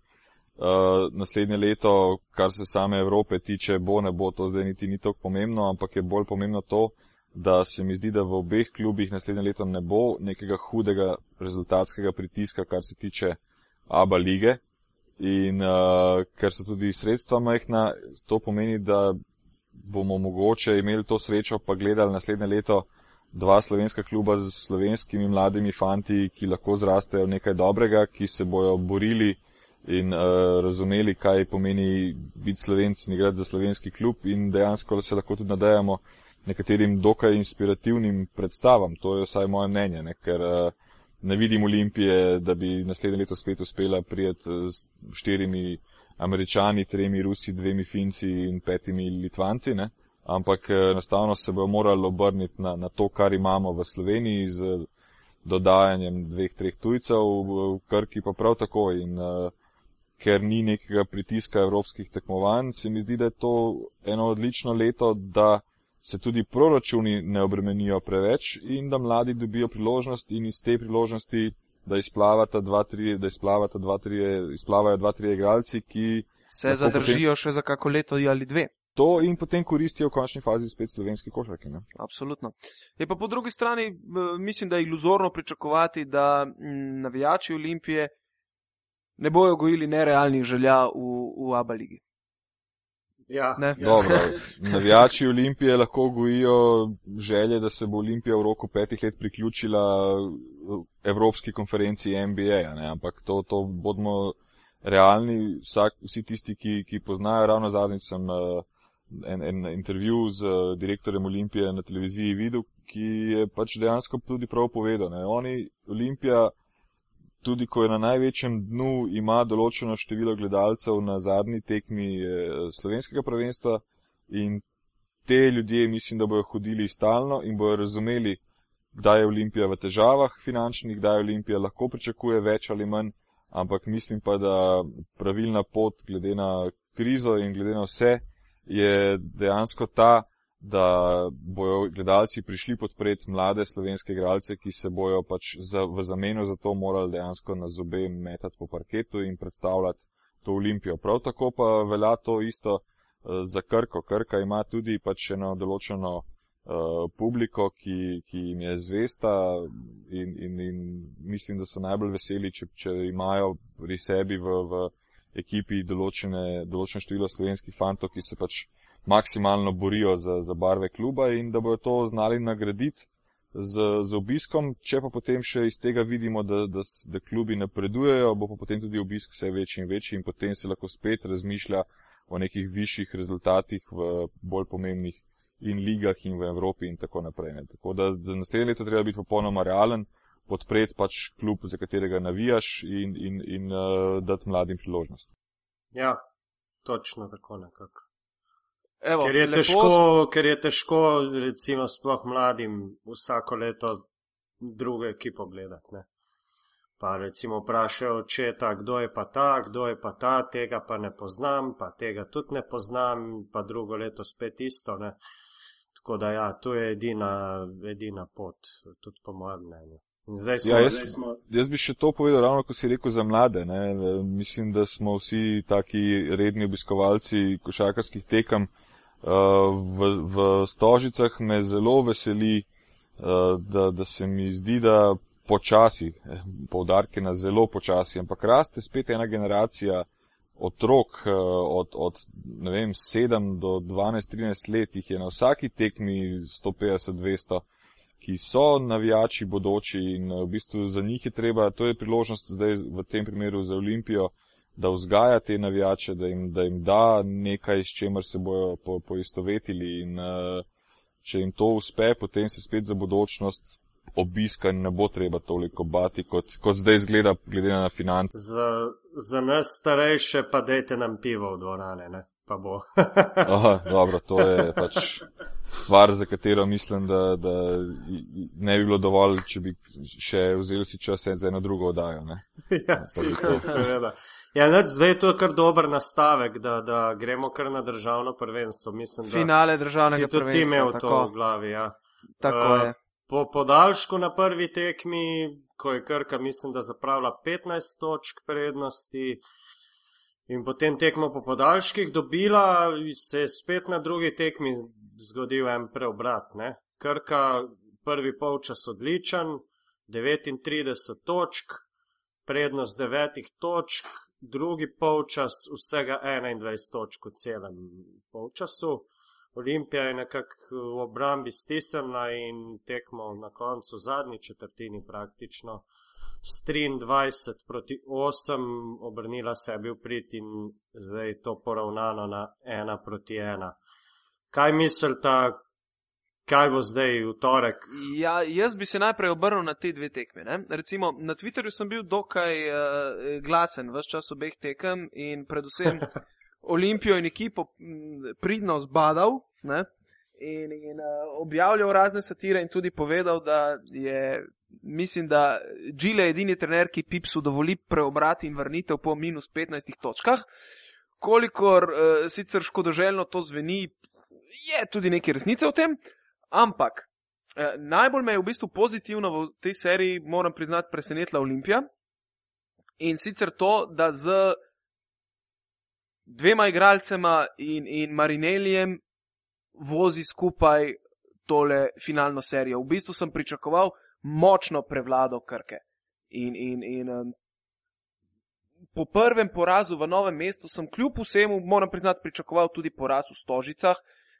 Uh, naslednje leto, kar se same Evrope tiče, bo ne bo, to zdaj niti ni tako pomembno, ampak je bolj pomembno to, da se mi zdi, da v obeh klubih naslednje leto ne bo nekega hudega rezultatskega pritiska, kar se tiče ABA lige. In uh, ker so tudi sredstva majhna, to pomeni, da bomo mogoče imeli to srečo pa gledali naslednje leto dva slovenska kluba z slovenskimi mladimi fanti, ki lahko zrastejo nekaj dobrega, ki se bojo borili in uh, razumeli, kaj pomeni biti slovenc in igrati za slovenski klub in dejansko se lahko tudi nadejamo nekaterim dokaj inspirativnim predstavam. To je vsaj moje mnenje, ne? ker uh, ne vidim Olimpije, da bi naslednje leto spet uspela prijeti uh, s štirimi američani, tremi rusi, dvemi finci in petimi litvanci, ne? ampak uh, enostavno se bojo morali obrniti na, na to, kar imamo v Sloveniji z dodajanjem dveh, treh tujcev, v Krki pa prav tako. In, uh, ker ni nekega pritiska evropskih tekmovanj, se mi zdi, da je to eno odlično leto, da se tudi proračuni ne obremenijo preveč in da mladi dobijo priložnost in iz te priložnosti, da izplavata dva, tri, da izplavata dva, tri, izplavajo dva, tri igralci, ki Se zadržijo še za kako leto ali dve. to in potem koristijo v končni fazi spet slovenski košarki. Ne? Absolutno. Je pa po drugi strani, eh, mislim, da je iluzorno pričakovati, da navijači Olimpije ne bojo gojili nerealnih želja v, v Abu Leigi. Ja, Ne. ja. Dobro, navijači Olimpije lahko gojijo želje, da se bo Olimpija v roku petih let priključila Evropski konferenci NBA, ne? ampak to, to bodimo realni, vsak, vsi tisti, ki, ki poznajo, ravno zadnjič sem uh, en, en intervju z uh, direktorjem Olimpije na televiziji videl, ki je pač dejansko tudi prav povedal. Ne? Oni, Olimpija, tudi ko je na največjem dnu, ima določeno število gledalcev na zadnji tekmi eh, slovenskega prvenstva in te ljudje mislim, da bojo hodili stalno in bojo razumeli, kdaj je Olimpija v težavah finančnih, kdaj Olimpija lahko pričakuje več ali manj, ampak mislim pa, da pravilna pot glede na krizo in glede na vse je dejansko ta, da bojo gledalci prišli podpreti mlade slovenske igralce, ki se bojo pač za, v zameno za to morali dejansko na zobe metati po parketu in predstavljati to Olimpijo. Prav tako pa velja to isto eh, za Krko. Krka ima tudi pač eno določeno uh, publiko, ki, ki jim je zvesta in, in, in mislim, da so najbolj veseli, če, če imajo pri sebi v, v ekipi določene, določeno število slovenskih fantov, ki se pač maksimalno borijo za, za barve kluba in da bodo to znali nagraditi z, z obiskom. Če pa potem še iz tega vidimo, da, da, da klubi napredujejo, bo pa potem tudi obisk vse večji in večji in potem se lahko spet razmišlja o nekih višjih rezultatih v bolj pomembnih in ligah in v Evropi in tako naprej. Ne. Tako da za naslednje leto treba biti popolnoma realen, podpreti pač klub, za katerega navijaš in, in, in uh, dati mladim priložnost. ja, točno tako nekako. Evo, Ker je, lepo težko, ker je težko, recimo, sploh mladim vsako leto drugo ekipo gledati. Ne? Pa recimo vprašajo očeta, kdo je pa ta, kdo je pa ta, tega pa ne poznam, pa tega tudi ne poznam, pa drugo leto spet isto. Ne? Tako da ja, to je edina, edina pot, tudi po mojem mnenju. In zdaj smo, Ja, jaz- zdaj smo Jaz bi še to povedal, ravno ko si rekel za mlade. Ne? Mislim, da smo vsi taki redni obiskovalci košarkarskih tekem. Uh, V, v Stožicah me zelo veseli, uh, da, da se mi zdi, da počasi, eh, poudarke na zelo počasi, ampak raste spet ena generacija otrok uh, od, od vem, 7 do 12-13 let, jih je na vsaki tekmi 150-200 ki so navijači bodoči in eh, v bistvu za njih je treba, to je priložnost zdaj v tem primeru za Olimpijo, da vzgaja te navijače, da jim, da jim da nekaj, s čemer se bojo po, poistovetili in uh, če jim to uspe, potem se spet za budočnost obiska ne bo treba toliko bati, kot, kot zdaj izgleda, glede na finance. Za, za nas starejše pa dajte nam pivo v dvorane, ne? Pa bo. Aha, dobro, to je pač stvar, za katero mislim, da, da ne bi bilo dovolj, če bi še vzeli si čas za eno drugo oddajo. Ne? Ja, sicer, seveda. Ja, neč, zdaj je to kar dober nastavek, da, da gremo kar na državno prvenstvo. Mislim, Finale državnega prvenstva. Tudi ti imel tako. to v glavi, ja. Tako uh, je. Po podaljšku na prvi tekmi, ko je Krka, mislim, da zapravila 15 točk prednosti, In potem tekmo po podaljških dobila, se je spet na drugi tekmi zgodil en preobrat. Ne? Krka, prvi polčas odličen, 39 točk, prednost 9 točk, drugi polčas vsega 21 točk v celem polčasu. Olimpija je nekako v obrambi stisnjena in tekmo na koncu, zadnji četrtini praktično s 23 proti 8 obrnila sebi v prid in zdaj je to poravnano na 1 proti 1. Kaj mislite, kaj bo zdaj v torek? Ja, jaz bi se najprej obrnil na te dve tekme. Ne? Recimo na Twitterju sem bil dokaj uh, glasen vse čas obeh tekem in predvsem Olimpijo in ekipo pridno zbadal. Ne? In, in uh, objavljal razne satire, in tudi povedal, da je mislim, da Džile je edini trener, ki Pipsu dovoli preobrati in vrnitev po minus 15 točkah. Kolikor uh, sicer škodoželjno to zveni, je tudi nekaj resnice v tem, ampak uh, najbolj me je v bistvu pozitivno v tej seriji, moram priznati, presenetila Olimpija. In sicer to, da z dvema igralcema in, in Marinelijem vozi skupaj tole finalno serijo. V bistvu sem pričakoval, močno prevlado Krke. In, in, in um, po prvem porazu v novem mestu sem kljub vsemu, moram priznati, pričakoval tudi poraz v Stožicah.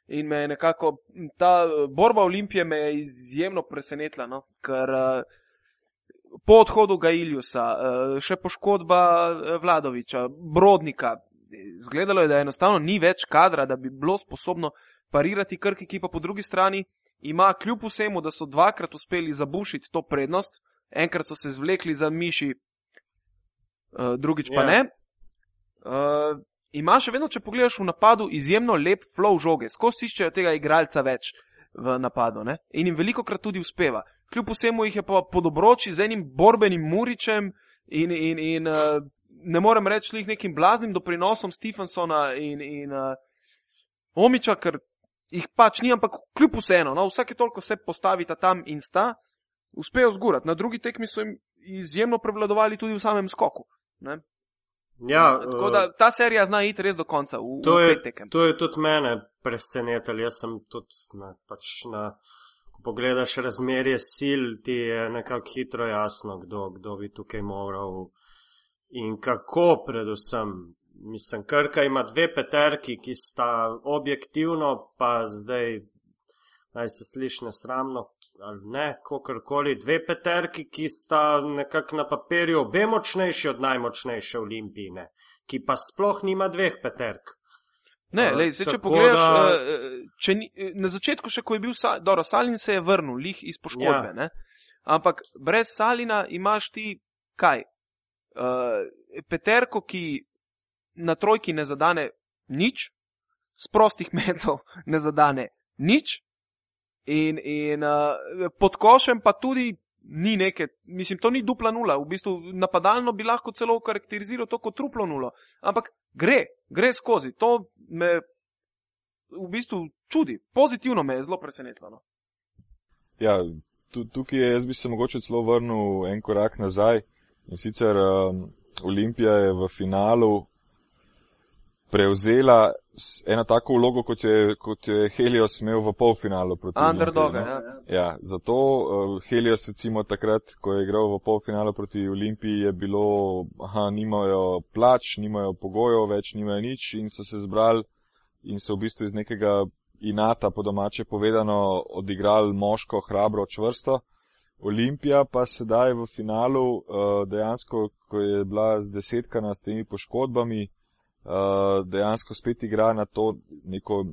In me je nekako ta uh, borba Olimpije me je izjemno presenetila, no? ker uh, po odhodu Gailjusa, uh, še poškodba Vladoviča, Brodnika, zgledalo je, da enostavno ni več kadra, da bi bilo sposobno parirati krki, ki pa po drugi strani ima kljub vsemu, da so dvakrat uspeli zabušiti to prednost, enkrat so se zvlekli za miši, uh, drugič pa yeah. Ja. ne. Uh, ima še vedno, če pogledaš v napadu, izjemno lep flow žoge, skozi iščejo tega igralca več v napadu ne? in jim veliko krat tudi uspeva. Kljub vsemu jih je pa podobroči z enim borbenim muričem in, in, in uh, ne morem reči, jih nekim blaznim doprinosom Stevensona in, in uh, Omiča, ker jih pač ni, ampak kljub vseeno, no, vsake toliko se postavita tam in sta, uspejo zgurati. Na drugi tekmi so jim izjemno prevladovali tudi v samem skoku. Ne? Ja, Tako da ta serija zna iti res do konca. V, to, v je, to je tudi mene presenetilo. Jaz sem tudi na, pač na, ko pogledaš razmerje sil, ti je nekako hitro jasno, kdo, kdo bi tukaj moral in kako predvsem mislim, Krka ima dve peterki, ki sta objektivno, pa zdaj naj se sliši nesramno ali ne, kakorkoli, dve peterki, ki sta nekako na papirju obe močnejši od najmočnejše olimpijine, ki pa sploh nima dveh peterk. Ne, lej, zdaj, če pogledaš, da... Eh, če ni, na začetku še, ko je bil, dobro, Salin se je vrnil, lih iz poškodbe, ja. ampak brez Salina imaš ti kaj? Uh, peterko, ki na trojki ne zadane nič, z prostih metov ne zadane nič, in, in uh, pod košem pa tudi ni neke, mislim, to ni dupla nula, v bistvu napadalno bi lahko celo karakteriziral to kot truplo nulo, ampak gre, gre skozi, to me v bistvu čudi, pozitivno me je zelo presenetilo. No. Ja, tukaj je, jaz bi se mogoče celo vrnil en korak nazaj in sicer um, Olimpija je v finalu prevzela eno tako vlogo, kot je, kot je Helios imel v polfinalu proti Underdogu. No? Ja. ja, zato uh, Helios, recimo takrat, ko je igral v polfinalu proti Olimpiji, je bilo, aha, nimajo plač, nimajo pogojev, več nimajo nič in so se zbrali in so v bistvu iz nekega inata, po domače povedano, odigrali moško, hrabro, čvrsto. Olimpija pa sedaj v finalu, uh, dejansko, ko je bila z desetkana s temi poškodbami, uh, dejansko spet igra na to neko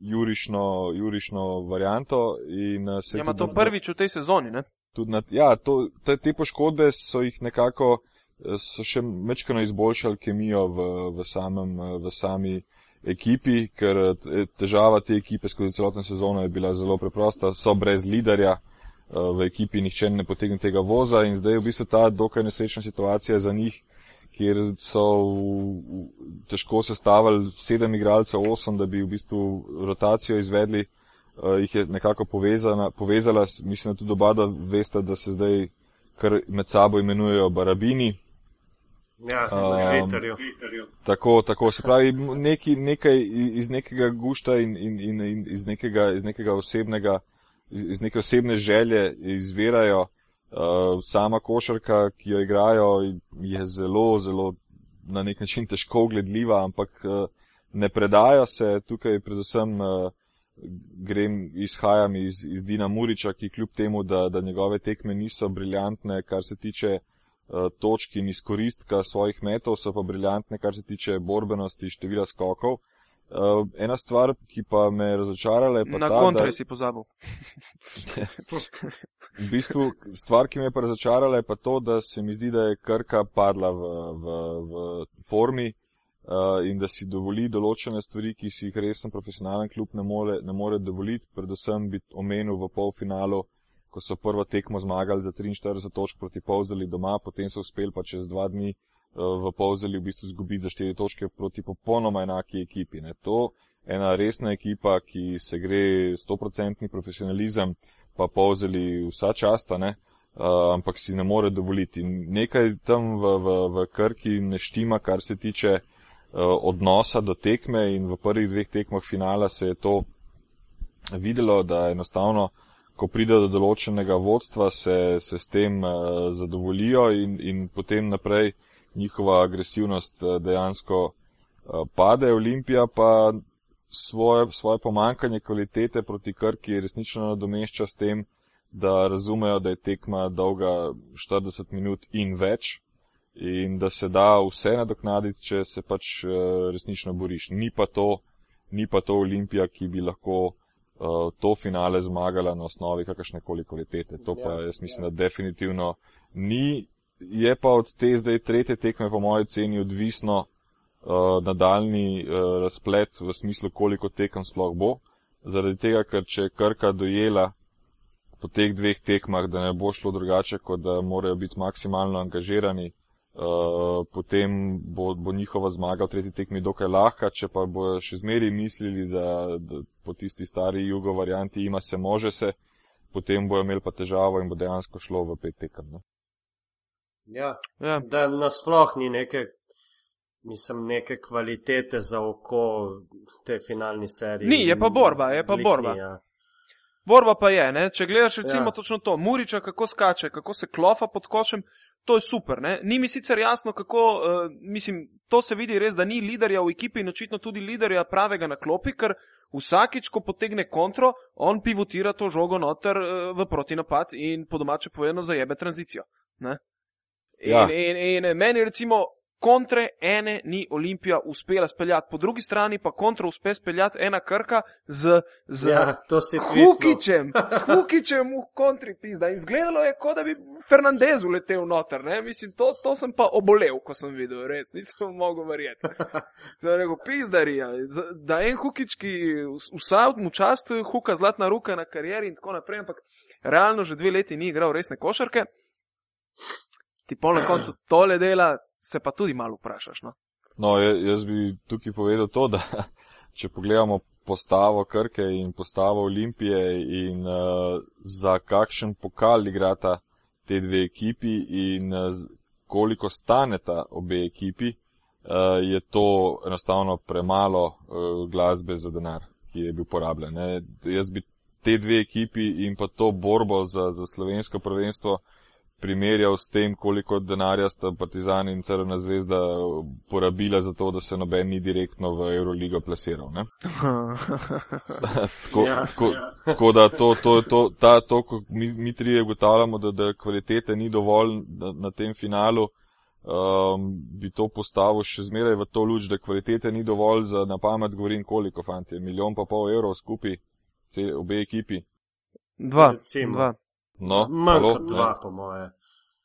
jurišno, jurišno varianto. Uh, ja, ima to prvič v tej sezoni, ne? Na, ja, to, te, te poškodbe so jih nekako, so še mečkano izboljšali kemijo v, v, samem, v sami ekipi, ker težava te ekipe skozi celotno sezono je bila zelo preprosta, so brez liderja, Eh, v ekipi nihče ne potegne tega voza in zdaj je v bistvu ta dokaj nesrečna situacija za njih, kjer so težko sestavili sedem igralcev, osem, da bi v bistvu rotacijo izvedli, uh, jih je nekako povezana, povezala, mislim, da tudi oba, da veste, da se zdaj kar med sabo imenujejo barabini. Ja, um. Tako, tako, se pravi, neki, nekaj iz nekega gušta in, in, in, in iz, nekega, iz nekega osebnega iz neke osebne želje izvirajo. Uh, sama košarka, ki jo igrajo, je zelo, zelo na nek način težko gledljiva, ampak uh, ne predajo se. Tukaj predvsem uh, grem, izhajam iz, iz Dina Muriča, ki kljub temu, da, da njegove tekme niso briljantne, kar se tiče uh, točk in izkoristka svojih metov, so pa briljantne, kar se tiče borbenosti, števila skokov. Uh, ena stvar, ki pa me je razočarala, je pa Na ta, kontra da... si pozabil. v bistvu, stvar, ki me je pa razočarala, je pa to, da se mi zdi, da je Krka padla v, v, v formi uh, in da si dovoli določene stvari, ki si jih resen profesionalen klub ne more, ne more dovoliti. Predvsem bi omenil v polfinalu, ko so prvo tekmo zmagali za 43 točk proti Povzeli doma, potem so uspeli pa čez dva dni v Povzeli v bistvu zgubiti za štiri točke proti popolnoma enaki ekipi. Ne. To je ena resna ekipa, ki se gre 100% profesionalizem, pa Povzeli vsa časta, ne. Uh, ampak si ne more dovoliti. Nekaj tam v, v, v Krki ne štima, kar se tiče uh, odnosa do tekme in v prvih dveh tekmah finala se je to videlo, da enostavno, ko pride do določenega vodstva, se, se s tem uh, zadovoljijo in, in potem naprej uh, njihova agresivnost eh, dejansko eh, pade. Olimpija pa svoje, svoje pomankanje kvalitete proti Krki resnično nadomešča s tem, da razumejo, da je tekma dolga 40 minut in več in da se da vse nadoknaditi, če se pač eh, resnično boriš. Ni pa to, ni pa to Olimpija, ki bi lahko uh, to finale zmagala na osnovi kakršne koli kvalitete. To pa ja, jaz mislim, ja. da definitivno ni je pa od te zdaj tretje tekme, po mojem ceni, odvisno uh, nadaljni uh, razplet v smislu, koliko tekem sploh bo. Zaradi tega, ker če Krka dojela po teh dveh tekmah, da ne bo šlo drugače, kot da morajo biti maksimalno angažirani, uh, potem bo, bo njihova zmaga v tretji tekmi dokaj lahka, če pa bo še zmeri mislili, da, da po tisti stari jugo varianti ima se, može se, potem bojo imeli pa težavo in bo dejansko šlo v pet tekem. No? Ja, ja. Da nasploh ni neke, mislim, neke kvalitete za oko te finalni serije. Ni, je pa borba, je pa likni, borba. Ja. Borba pa je, ne? če gledaš recimo ja. točno to, Muriča, kako skače, kako se klofa pod košem, to je super. Ne? Ni mi sicer jasno, kako, uh, mislim, to se vidi res, da ni liderja v ekipi in očitno tudi liderja pravega na klopi, ker vsakič, ko potegne kontro, on pivotira to žogo noter uh, v protinapad in po domače povedano zajebe tranzicijo. Ne? Ja. In, in, in meni, recimo, kontre ene ni Olimpija uspela speljati, po drugi strani pa kontra uspe speljati ena krka z, z ja, Hukičem, s Hukičem v kontri pizda. In izgledalo je, kot da bi Fernandez uletel noter. Ne? Mislim, to, to sem pa obolel, ko sem videl, res nisem mogel verjeti. Zdaj rekel, pizdarija, da en Hukič, ki vsa mu čast, Huka zlatna ruka na karieri in tako naprej, ampak realno že dve leti ni igral resne košarke ti pol na koncu tole dela, se pa tudi malo vprašaš. No? no, jaz bi tukaj povedal to, da če pogledamo postavo Krke in postavo Olimpije in uh, za kakšen pokal igrata te dve ekipi in uh, koliko staneta obe ekipi, uh, je to enostavno premalo uh, glasbe za denar, ki je bil porabljen. Ne? Jaz bi te dve ekipi in pa to borbo za, za slovensko prvenstvo primerjal s tem, koliko denarja sta Partizan in Crvena zvezda porabila za to, da se noben ni direktno v Euroligo plasiral. Ne? tako, Ja, tako, ja. tako da to, to, to, ta, to ko mi, mi trije ugotavljamo, da, da kvalitete ni dovolj na, na tem finalu, um, bi to postavil še zmeraj v to luč, da kvalitete ni dovolj za na pamet govorim koliko, fanti, milijon pa pol evrov skupaj, obe ekipi. Dva. Recimo. dva. No, Manj halo, kot ne, dva, po moje.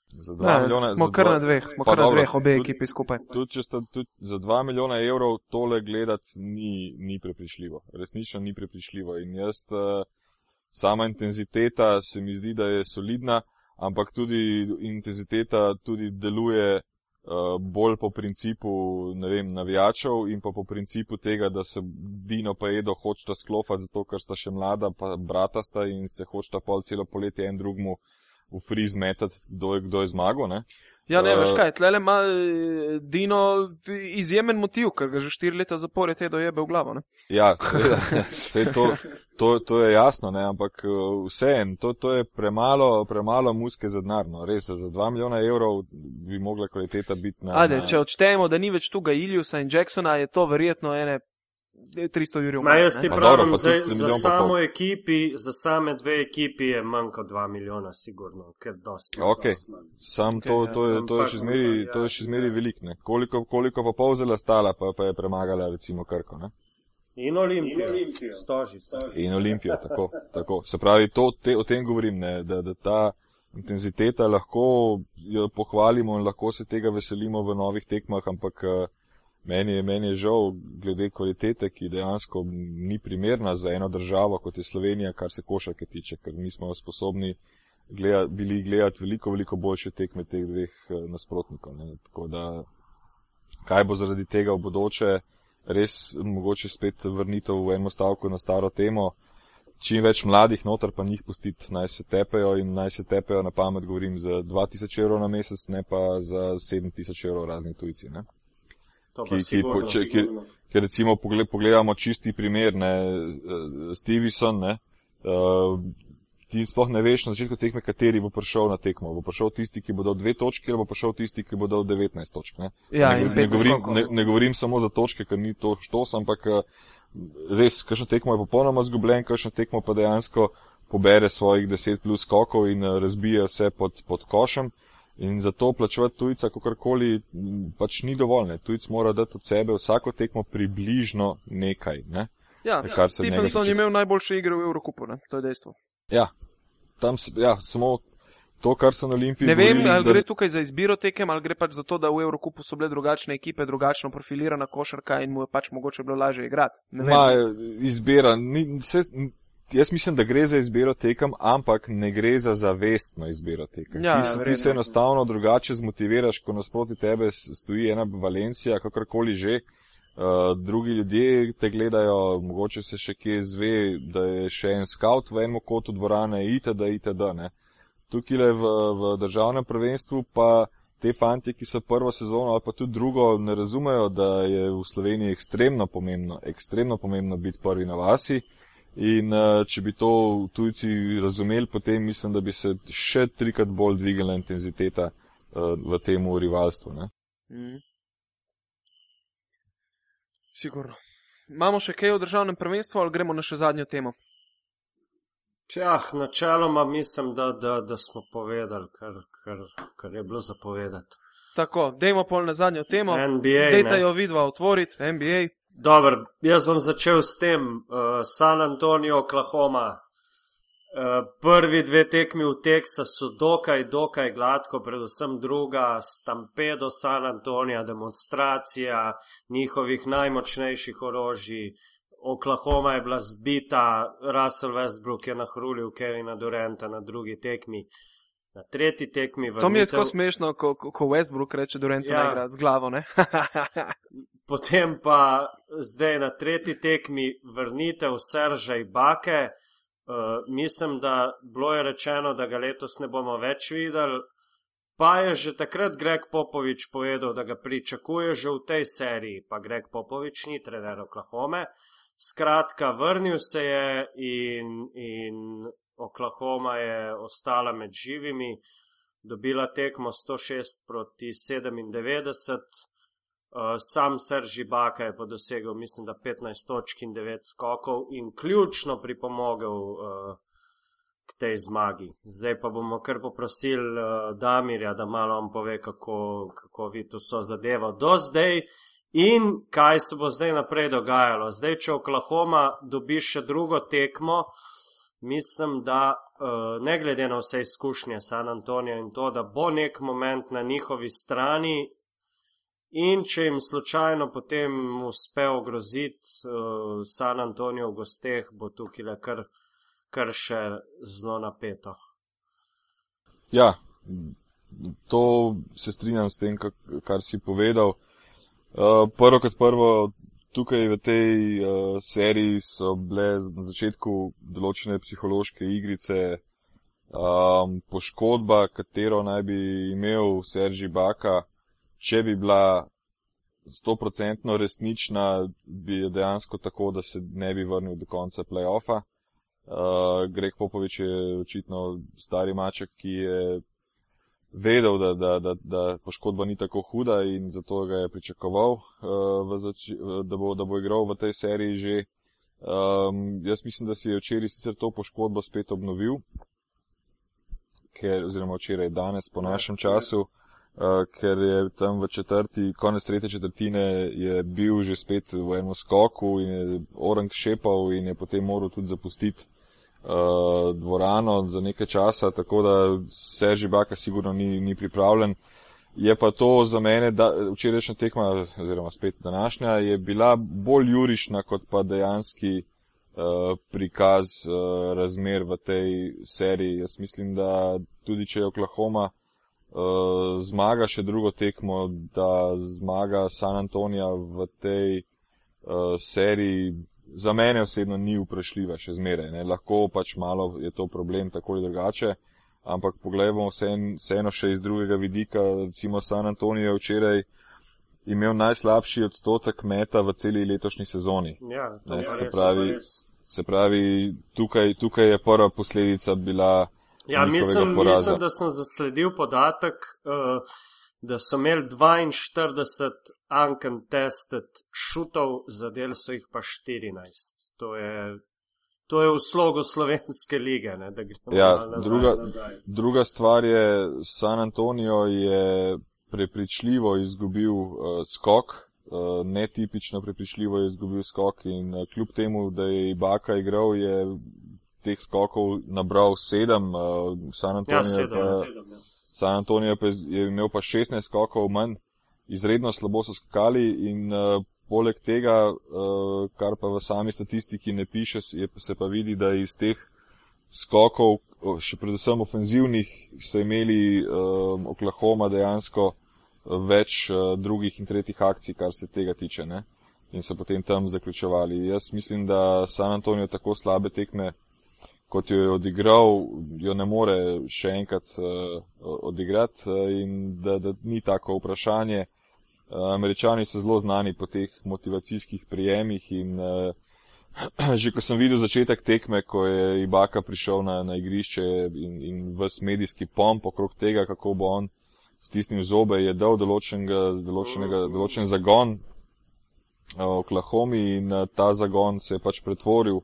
Za dva Ne, milijona. smo kar dva- na dveh, smo kar na dobro, dveh, obe tudi- ekipi skupaj. Tudi, če sta tudi za 2 milijona evrov tole gledati, ni, ni prepričljivo. Resnično ni prepričljivo. In jaz, eh, sama intenziteta se mi zdi, da je solidna, ampak tudi intenziteta tudi deluje bolj po principu, ne vem, navijačev in pa po principu tega, da se Dino pa Edo hočeta sklofati, zato ker sta še mlada, pa brata sta in se hočeta pol celo poletje en drugmu v friz metati, kdo je, kdo je zmagal, ne? Ja, ne, Eh, veš kaj, tlele ima eh, Dino izjemen motiv, ker ga že štiri leta zapored te dojebe v glavo. Ne? Ja, seveda, sej to, to, to je jasno, ne, ampak vseeno, to, to je premalo, premalo muske za denar. No. Res, za 2 milijona evrov bi mogla kvaliteta biti na. Ajde, na če odštejemo, da ni več tu ga Iljusa in Jacksona, je to verjetno ene 300 jurjev. Ma jaz ti Pa pravim, dobro, pa za, samo ekipi, za same dve ekipi je manj kot 2 milijona, sigurno, ker dosti. Ok, dosti sam Ok, to, ja, to, je, to je še zmeri, to je še zmeri velik, ne. Koliko, koliko pa polzela stala, pa, pa je premagala recimo Krko, ne. In Olimpijo, Stožica. In Olimpijo, tako, tako. Se pravi, to, te, o tem govorim, ne, da, da ta intenziteta lahko jo pohvalimo in lahko se tega veselimo v novih tekmah, ampak eh, meni je, meni je žal glede kvalitete, ki dejansko ni primerna za eno državo, kot je Slovenija, kar se košarke tiče, ker mi smo sposobni gleda, bili gledati veliko, veliko boljše tekme teh dveh eh, nasprotnikov. Ne. Tako da, kaj bo zaradi tega v bodoče, res mogoče spet vrnitev v eno stavko na staro temo. Čim več mladih noter pa njih pustiti, naj se tepejo in naj se tepejo na pamet, govorim, za 2000 evrov na mesec, ne pa za 7000 evrov razni tujci. Ne? Ki- ki po- če- ki-. Ker recimo pogle- pogledamo čisti primer, ne, eh, Stevenson, ne, uh, ti sploh ne veš na začetku tekme, kateri bo prišel na tekmo. Bo prišel tisti, ki bo dal dve točki, ali bo prišel tisti, ki bo dal 19 točk. Ne. Ja, ne, ne, govorim, ne, ne govorim samo za točke, ker ni to štos, ampak eh, res, kakšno tekmo je popolnoma zgubljen, kakšno tekmo pa dejansko pobere svojih 10 plus skokov in eh, razbija vse pod, pod košem. In zato plačevati tujca, kakorkoli, pač ni dovolj. Ne. Tujc mora dati od sebe vsako tekmo približno nekaj. Ne. Ja, Kar se njega Stephenson je tiče. imel najboljše igre v Evrokupu, ne? to je dejstvo. Ja, tam, ja, samo to, kar so na Olimpiji. Ne vem, govorili, ali da- gre tukaj za izbiro tekem, ali gre pač za to, da v Evrokupu so bile drugačne ekipe, drugačno profilirana košarka in mu je pač mogoče bilo lažje igrati. Ma, izbira, ni, se, jaz mislim, da gre za izbiro tekem, ampak ne gre za zavestno izbiro tekem. Ja, ti, se, ti se enostavno drugače zmotiviraš, ko nasproti tebe stoji ena Valencija, kakorkoli že. Uh, drugi ljudje te gledajo, mogoče se še kje zve, da je še en scout v enem kotu dvorane, itd., itd. Ne. Tukaj le v, v državnem prvenstvu pa te fanti, ki so prvo sezono ali pa tudi drugo, ne razumejo, da je v Sloveniji ekstremno pomembno, ekstremno pomembno biti prvi na vasi. In uh, če bi to tujci razumeli, potem mislim, da bi se še trikrat bolj dvignila intenziteta uh, v tem rivalstvu. Ne? Mhm. Sigurno. Imamo še kaj o državnem prvenstvu ali gremo na še zadnjo temo? Jah, načeloma mislim, da, da, da smo povedali, kar, kar, kar je bilo zapovedati. Tako, dajmo pol na zadnjo temo. NBA, Dejte ne. jo vidva otvoriti, NBA. Dobro, jaz bom začel s tem. Uh, San Antonijo, Oklahoma. Uh, prvi dve tekmi v Teksasu, dokaj, dokaj gladko, predvsem druga, stampedo San Antonija, demonstracija njihovih najmočnejših orožij. Oklahoma je bila zbita, Russell Westbrook je nahrulil Kevina Duranta na drugi tekmi. Na tretji tekmi v To mi je tako smešno, ko, ko- Westbrook reče, da Rento Ja. ja. igra z glavo. ne? Potem pa zdaj na tretji tekmi vrnitev Serža Ibake. Uh, mislim, da bilo je rečeno, da ga letos ne bomo več videli. Pa je že takrat Greg Popovič povedal, da ga pričakuje že v tej seriji, pa Greg Popovič ni trener Oklahome. Skratka, vrnil se je in, in Oklahoma je ostala med živimi. dobila tekmo 106 proti 97. Uh, sam Serži Baka je pa dosegel, mislim, da 15 točk in 9 skokov in ključno pripomogel uh, k tej zmagi. Zdaj pa bomo kar poprosili uh, Damirja, da malo vam pove, kako, kako vi to so zadevo do zdaj in kaj se bo zdaj naprej dogajalo. Zdaj, če Oklahoma dobi še drugo tekmo, mislim, da ne glede na vse izkušnje San Antonija in to, da bo nek moment na njihovi strani In če jim slučajno potem uspe ogroziti uh, San Antonijo v gosteh, bo tukaj le kar, kar še zelo napeto. Ja, to se strinjam s tem, kar si povedal. Uh, prvo kot prvo, tukaj v tej uh, seriji so bile na začetku določene psihološke igrice, um, poškodba, katero naj bi imel Serži Baka če bi bila stoprocentno resnična, bi je dejansko tako, da se ne bi vrnil do konca playoffa. Uh, Greg Popovič je očitno stari maček, ki je vedel, da, da, da, da poškodba ni tako huda in zato ga je pričakoval, uh, zači, da, bo, da bo igral v tej seriji že. Um, jaz mislim, da si je včeraj sicer to poškodbo spet obnovil, ker, oziroma včeraj danes po našem času. Uh, ker je tam v četrti, konec tretje četrtine, je bil že spet v enem skoku in je orang šepal in je potem moral tudi zapustiti uh, dvorano za nekaj časa, tako da Serži Baka sigurno ni, ni pripravljen. Je pa to za mene, da včerajšnja tekma, oziroma spet današnja, je bila bolj jurišna kot pa dejanski uh, prikaz uh, razmer v tej seriji. Jaz mislim, da tudi če je Oklahoma uh, zmaga še drugo tekmo, da zmaga San Antonija v tej uh, seriji za mene osebno ni vprašljiva še zmeraj. Ne. Lahko pač malo je to problem tako ali drugače, ampak pogledamo vseeno še iz drugega vidika. Recimo San Antonijo je včeraj imel najslabši odstotek meta v celi letošnji sezoni. Ja, ne, se, pravi, se pravi, tukaj, tukaj je prva posledica bila Ja, mislim, mislim, da sem zasledil podatek, uh, da so imeli 42 uncontested šutov, zadel so jih pa 14. To je, to je v slogu slovenske lige. Ne, ja, nazaj, druga, nazaj. druga stvar je, San Antonijo je prepričljivo izgubil uh, skok. Uh, netipično prepričljivo je izgubil skok in uh, kljub temu, da je Ibaka igral, je teh skokov nabral sedem, uh, San Antonijo ja, pa, ja. San Antonijo pa je imel pa 16 skokov manj, izredno slabo so skakali in uh, poleg tega, uh, kar pa v sami statistiki ne piše, je, se pa vidi, da iz teh skokov, še predvsem ofenzivnih, so imeli uh, Oklahoma dejansko več uh, drugih in tretjih akcij, kar se tega tiče. Ne? In so potem tam zaključovali. Jaz mislim, da San Antonijo tako slabe tekme kot jo je odigral, jo ne more še enkrat uh, odigrati uh, in da, da ni tako vprašanje. Uh, Američani so zelo znani po teh motivacijskih prijemih in uh, že ko sem videl začetek tekme, ko je Ibaka prišel na, na igrišče in, in ves medijski pomp okrog tega, kako bo on stisnil zobe, je dal določenega, določenega, določen zagon v Oklahomi in ta zagon se je pač pretvoril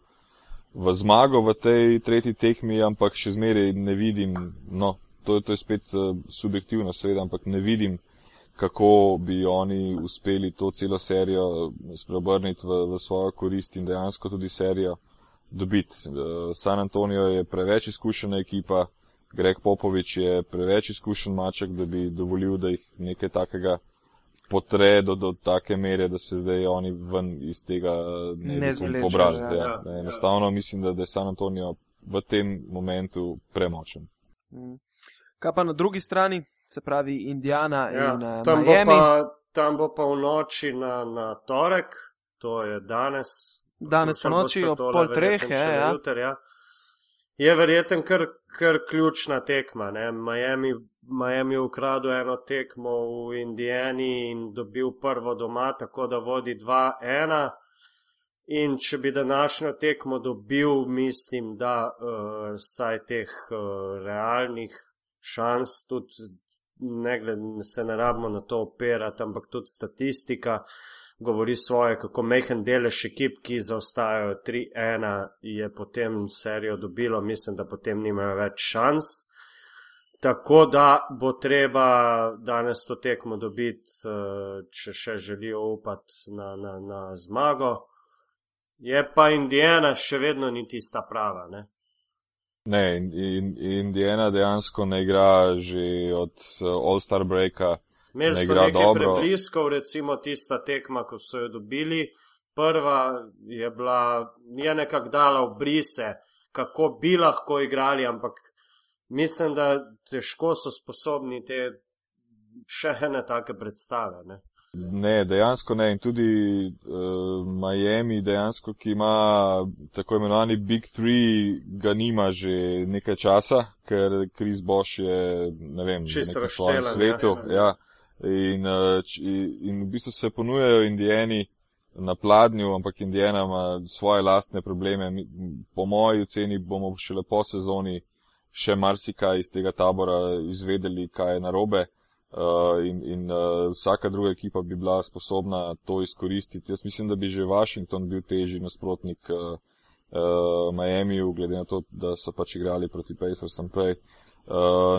v zmago v tej tretji tekmi, ampak še zmeraj ne vidim, no, to, to je spet uh, subjektivno, seveda, ampak ne vidim, kako bi oni uspeli to celo serijo eh, spreobrniti v, v svojo korist in dejansko tudi serijo dobiti. Uh, San Antonijo je preveč izkušena ekipa, Greg Popovič je preveč izkušen maček, da bi dovolil, da jih nekaj takega potre do, do take mere, da se zdaj oni ven iz tega ne bi pobrali. Ja, ja, ja, enostavno mislim, da, da je San Antonijo v tem momentu premočen. Mm. Kaj pa na drugi strani, se pravi Indijana ja, in uh, tam Miami? Bo pa, tam bo pa v noči na, na torek, to je danes. Danes po noči ob pol treh, je, ja. Jutr, ja. Je verjeten kar, kar ključna tekma. Ne? Miami Miami je ukradel eno tekmo v Indijani in dobil prvo doma, tako da vodi 2-1. In če bi današnjo tekmo dobil, mislim, da uh, saj teh uh, realnih šans, tudi ne glede, se ne rabimo na to operati, ampak tudi statistika govori svoje, kako mehen delež ekip, ki zaostajajo 3-1, je potem serijo dobilo, mislim, da potem nimajo več šans. Tako da bo treba danes to tekmo dobiti, eh, če še želijo upati na, na, na zmago. Je pa Indijana še vedno ni tista prava. Ne? Ne, Indijana dejansko ne igra že od eh, All-Star Breaka. Imeli so nekaj dobro. prebliskov, recimo tista tekma, ko so jo dobili. Prva je bila, je nekako dala v brise, kako bi lahko igrali, ampak mislim, da težko so sposobni te še ene take predstave. Ne? Ne, dejansko ne. In tudi uh, Miami, dejansko, ki ima tako imenovani Big Three, ga nima že nekaj časa, ker Chris Bosch je, ne vem, v svojem svetu. Ja. Ja. In, uh, in v bistvu se ponujajo indijani na pladnju, ampak indijana ima svoje lastne probleme. Po moji oceni bomo šele po sezoni še marsikaj iz tega tabora izvedeli, kaj je narobe. Uh, in in uh, vsaka druga ekipa bi bila sposobna to izkoristiti. Jaz mislim, da bi že Washington bil težji nasprotnik uh, uh, Miami, glede na to, da so pač igrali proti Pacersom prej. Uh,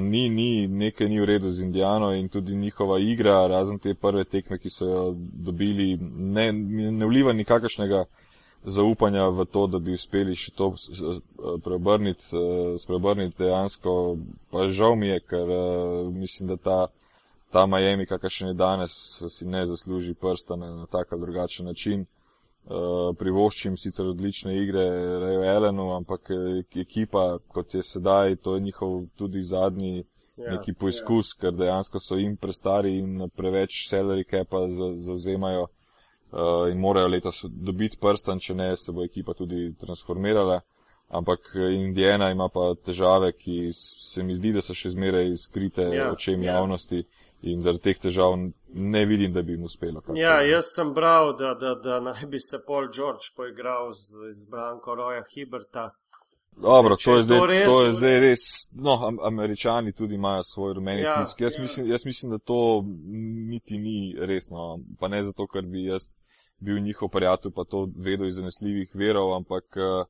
ni, ni, nekaj ni v redu z Indijano in tudi njihova igra, razen te prve tekme, ki so jo dobili, ne, ne vliva nikakršnega zaupanja v to, da bi uspeli še to preobrniti, spreobrniti dejansko. Pa žal mi je, ker uh, mislim, da ta ta Miami, kakršen je danes, si ne zasluži prsta na, na tak ali drugačen način. Uh, privoščim sicer odlične igre Rejo Elenu, ampak eh, ekipa, kot je sedaj, to je njihov tudi zadnji ja, neki poizkus, ja. ker dejansko so jim prestari in preveč salary capa zauzemajo uh, in morajo letos dobiti prstan, če ne se bo ekipa tudi transformirala. Ampak Indijana ima pa težave, ki se mi zdi, da so še zmeraj skrite ja, očem ja. javnosti in zaradi teh težav ne vidim, da bi jim uspelo. Ja, jaz sem bral, da, da, da naj bi se Paul George poigral z izbranko Roja Hiberta. Dobro, to je, zdaj, to, res... to je zdaj res. No, američani tudi imajo svoj rumeni ja, tisk. Jaz, ja. mislim, jaz mislim, da to niti ni resno. Pa ne zato, ker bi jaz bil njihov prijatelj, pa to vedel iz zanesljivih verov, ampak uh,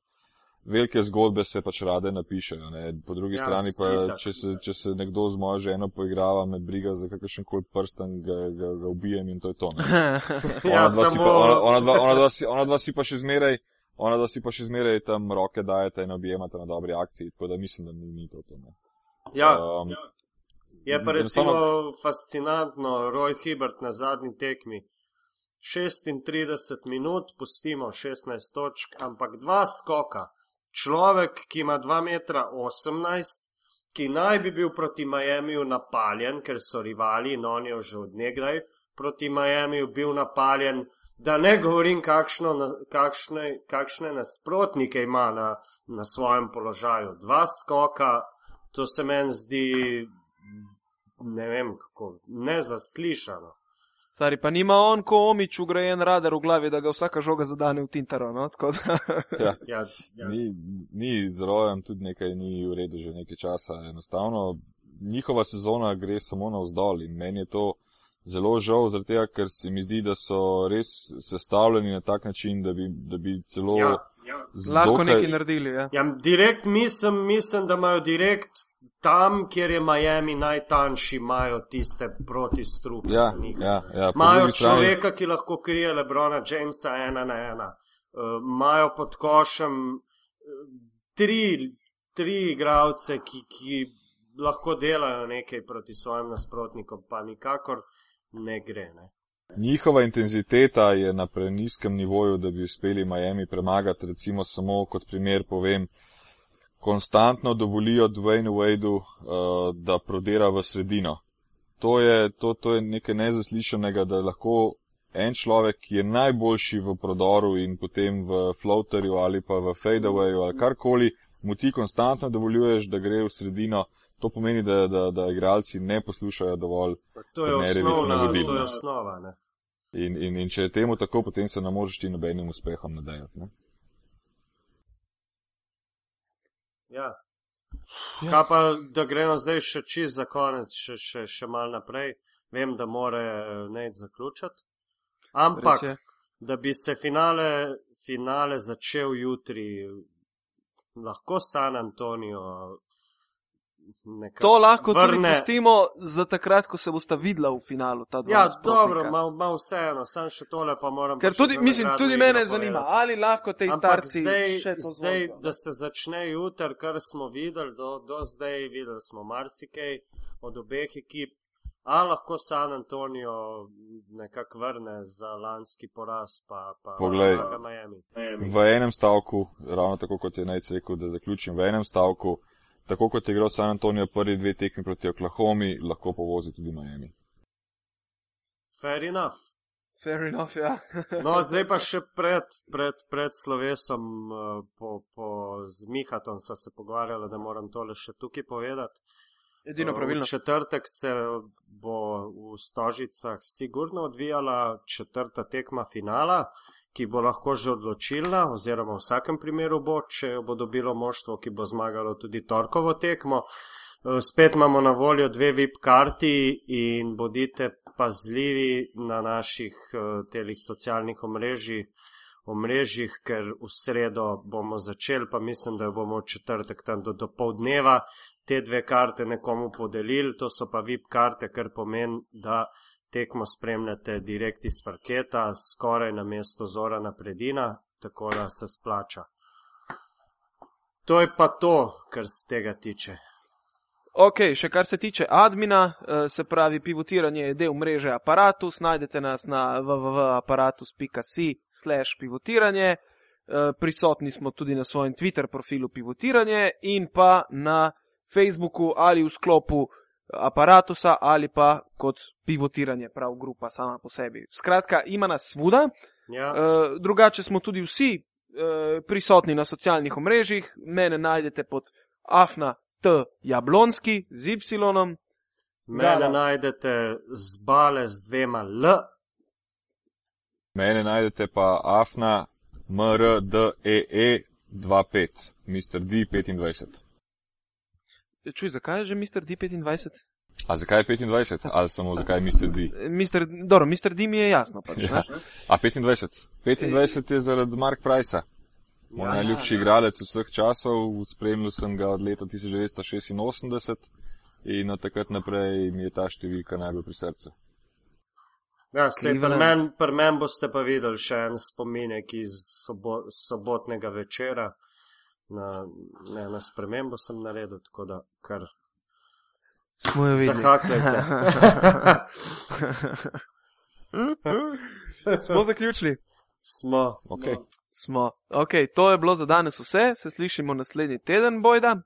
velike zgodbe se pač rade napišejo. Ne. Po drugi ja, strani pa, če se, če se nekdo z mojo ženo poigrava, me briga za kakršen koli prsten, ga, ga, ga ubijem in to je to. ja, ona, dva samo... pa, ona, ona, dva, ona, dva si, ona dva si pa še zmeraj. Ona da si pa še zmeraj tam roke dajete in objemate na dobri akciji, tako da mislim, da ni, ni to. to ja, um, ja. Je pa recimo samo... fascinantno, Roy Hibbert na zadnji tekmi. 36 minut, pustimo 16 točk, ampak dva skoka, človek, ki ima 2,18 m, ki naj bi bil proti Miamiju napaljen, ker so rivali in on je že odnegdaj proti Miamiju bil napaljen, da ne govorim, kakšno, kakšne, kakšne nasprotnike ima na, na svojem položaju. Dva skoka, to se meni zdi, ne vem kako, nezaslišano. Stari pa nima on, ko omič ugrajen radar v glavi, da ga vsaka žoga zadane v tintaro. No? ja. Ja, ja. Ni, ni z rojem, tudi nekaj ni v redu že nekaj časa. Enostavno njihova sezona gre samo na vzdolj in meni je to zelo žal, tega, ker se mi zdi, da so res sestavljeni na tak način, da bi, da bi celo. Ja. Ja. Lahko dokaj... nekaj naredili. Ja. Ja, direkt mislim, mislim, da imajo direkt tam, kjer je Miami najtanjši, imajo tiste protistrupe. Ja, ja, ja, imajo človeka, strani... ki lahko krije Lebrona Jamesa ena na ena. Imajo uh, pod košem uh, tri, tri igravce, ki, ki lahko delajo nekaj proti svojim nasprotnikom, pa nikakor ne gre. Ne. Njihova intenziteta je na preniskem nivoju, da bi uspeli Miami premagati. Recimo samo kot primer povem, konstantno dovolijo Dwayne Wadeu, uh, da prodira v sredino. To je, to, to je nekaj nezaslišanega, da lahko en človek, ki je najboljši v prodoru in potem v floaterju ali pa v fadeawayu ali karkoli, mu ti konstantno dovoljuješ, da gre v sredino. To pomeni, da, da, da igralci ne poslušajo dovolj. To je osnovna, to je osnova. Ne? In, in, in če je temu tako, potem se ne moreš ti nobenim uspehom nadejati. Ja. Ja. Kaj pa, da gremo zdaj še čist za konec, še, še, še mal naprej. Vem, da more ne zaključati. Ampak, Res je. da bi se finale, finale začel jutri, lahko San Antonijo. To lahko tudi vrne. pustimo za takrat, ko se bosta videla v finalu. ta dva Ja, nasprotnika. dobro, malo mal vseeno, sam še tole pa moram. Ker tudi, mislim, tudi mene zanima, ali lahko Ampak starci zdaj, zdaj da se začne jutri, kar smo videli, do, do zdaj videli smo marsikaj od obeh ekip. A lahko San Antonijo nekako vrne za lanski poraz, pa, pa Poglej. pa Miami. V enem stavku, ravno tako kot je Najc rekel, da zaključim, v enem stavku, tako kot je igral San Antonijo prvi dve tekmi proti Oklahomi, lahko povozi tudi Miami. Fair enough. Fair enough, ja. No, zdaj pa še pred, pred, pred slovesom, eh, po, po, z Mihatom sva se pogovarjala, da moram tole še tukaj povedati. Edino pravilno. V četrtek se bo v Stožicah sigurno odvijala četrta tekma finala, ki bo lahko že odločilna, oziroma v vsakem primeru bo, če jo bo dobilo moštvo, ki bo zmagalo tudi torkovo tekmo. Eh, Spet imamo na voljo dve VIP karti in bodite pazljivi na naših eh, telih socialnih omrežjih, omrežjih, ker v sredo bomo začeli, pa mislim, da jo bomo v četrtek tam do, do pol dneva te dve karte nekomu podelili, to so pa VIP karte, kar pomeni, da tekmo spremljate direkt iz parketa, skoraj na mesto Zora Napredina, tako da se splača. To je pa to, kar se tega tiče. Ok, še kar se tiče admina, eh, se pravi, pivotiranje je del mreže Apparatus, najdete nas na www.apparatus.si slash pivotiranje, Eh, prisotni smo tudi na svojem Twitter profilu pivotiranje in pa na Facebooku ali v sklopu Apparatusa ali pa kot pivotiranje, prav grupa sama po sebi. Skratka, ima nas svuda. Ja, Uh, drugače smo tudi vsi uh, prisotni na socialnih omrežjih. Mene najdete pod Afna T. Jablonski z Y. mene da. najdete z bale z dvema L. Mene najdete pa Afna MRDEE 25, Mr. D25. Čuj, zakaj je že Mr. D25? A zakaj je 25? Ali samo zakaj je Mr. D? Mister, dobro, Mr. D mi je jasno. Pač, Ja. ja. A 25? 25 je zaradi Mark Pricea. Moj Ja, najljubši ja. igralec vseh časov, spremljal sem ga od leta 1986 in od takrat naprej mi je ta številka najbolj pri srcu. Ja, sej pri meni men boste pa videli še en spominek iz sobo, sobotnega večera. Na, ne, na spremembo sem naredil, tako da kar Smo jo videli. zahakljajte. Smo zaključili. Smo. Okay. Smo. Ok, to je bilo za danes vse, se slišimo naslednji teden, bojda,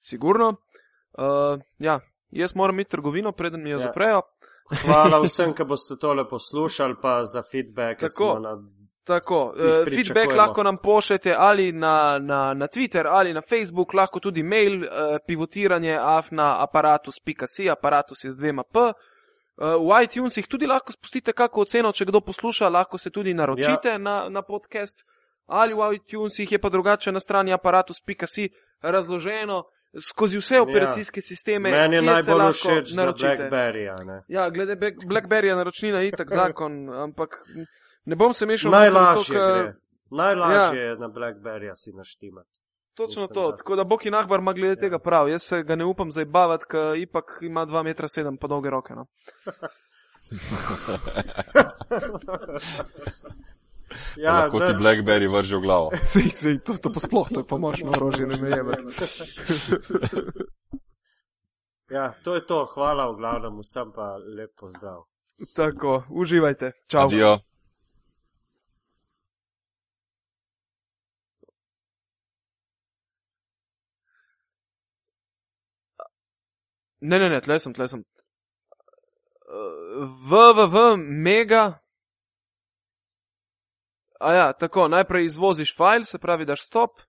sigurno. Uh, ja, jaz moram iti trgovino, preden mi jo Ja. ja. zaprejo. Hvala vsem, ki boste tole poslušali, pa za feedback. Tako. Na... Tako, uh, feedback lahko nam pošljete ali na, na, na Twitter ali na Facebook, lahko tudi mail, uh, pivotiranje afna aparatus.si, aparatus je z dvema p. Uh, v iTunesih tudi lahko spustite kakšno oceno, če kdo posluša, lahko se tudi naročite ja. na, na podcast. Ali v iTunesih je pa drugače na strani aparatus.si razloženo skozi vse operacijske sisteme. Meni je se najbolj lahko všeč za naročite. Blackberry. Ja, glede Black- Blackberryja naročnina je itak zakon, ampak ne bom se mešal. Najlažje zato, ker- gre. Najlažje ja. je na Blackberryja si naštimati. Točno Mislim, to, da- tako da Boki Nahbar ima glede Ja. ja. tega prav. Jaz se ga ne upam zabavati, ker ipak ima 2,7 m pa dolge roke. No. Ja, lahko ti nič. Blackberry vrže v glavo. Sej, sej, to, to pa sploh, to je pa močno orožje, ne me jebati. Ja, to je to. Hvala v glavnem vsem pa lep pozdrav. Tako, uživajte. Čau. Adijo. Ne, ne, ne, tle sem, tle sem. www mega. A ja, tako, najprej izvoziš file, se pravi, daš stop,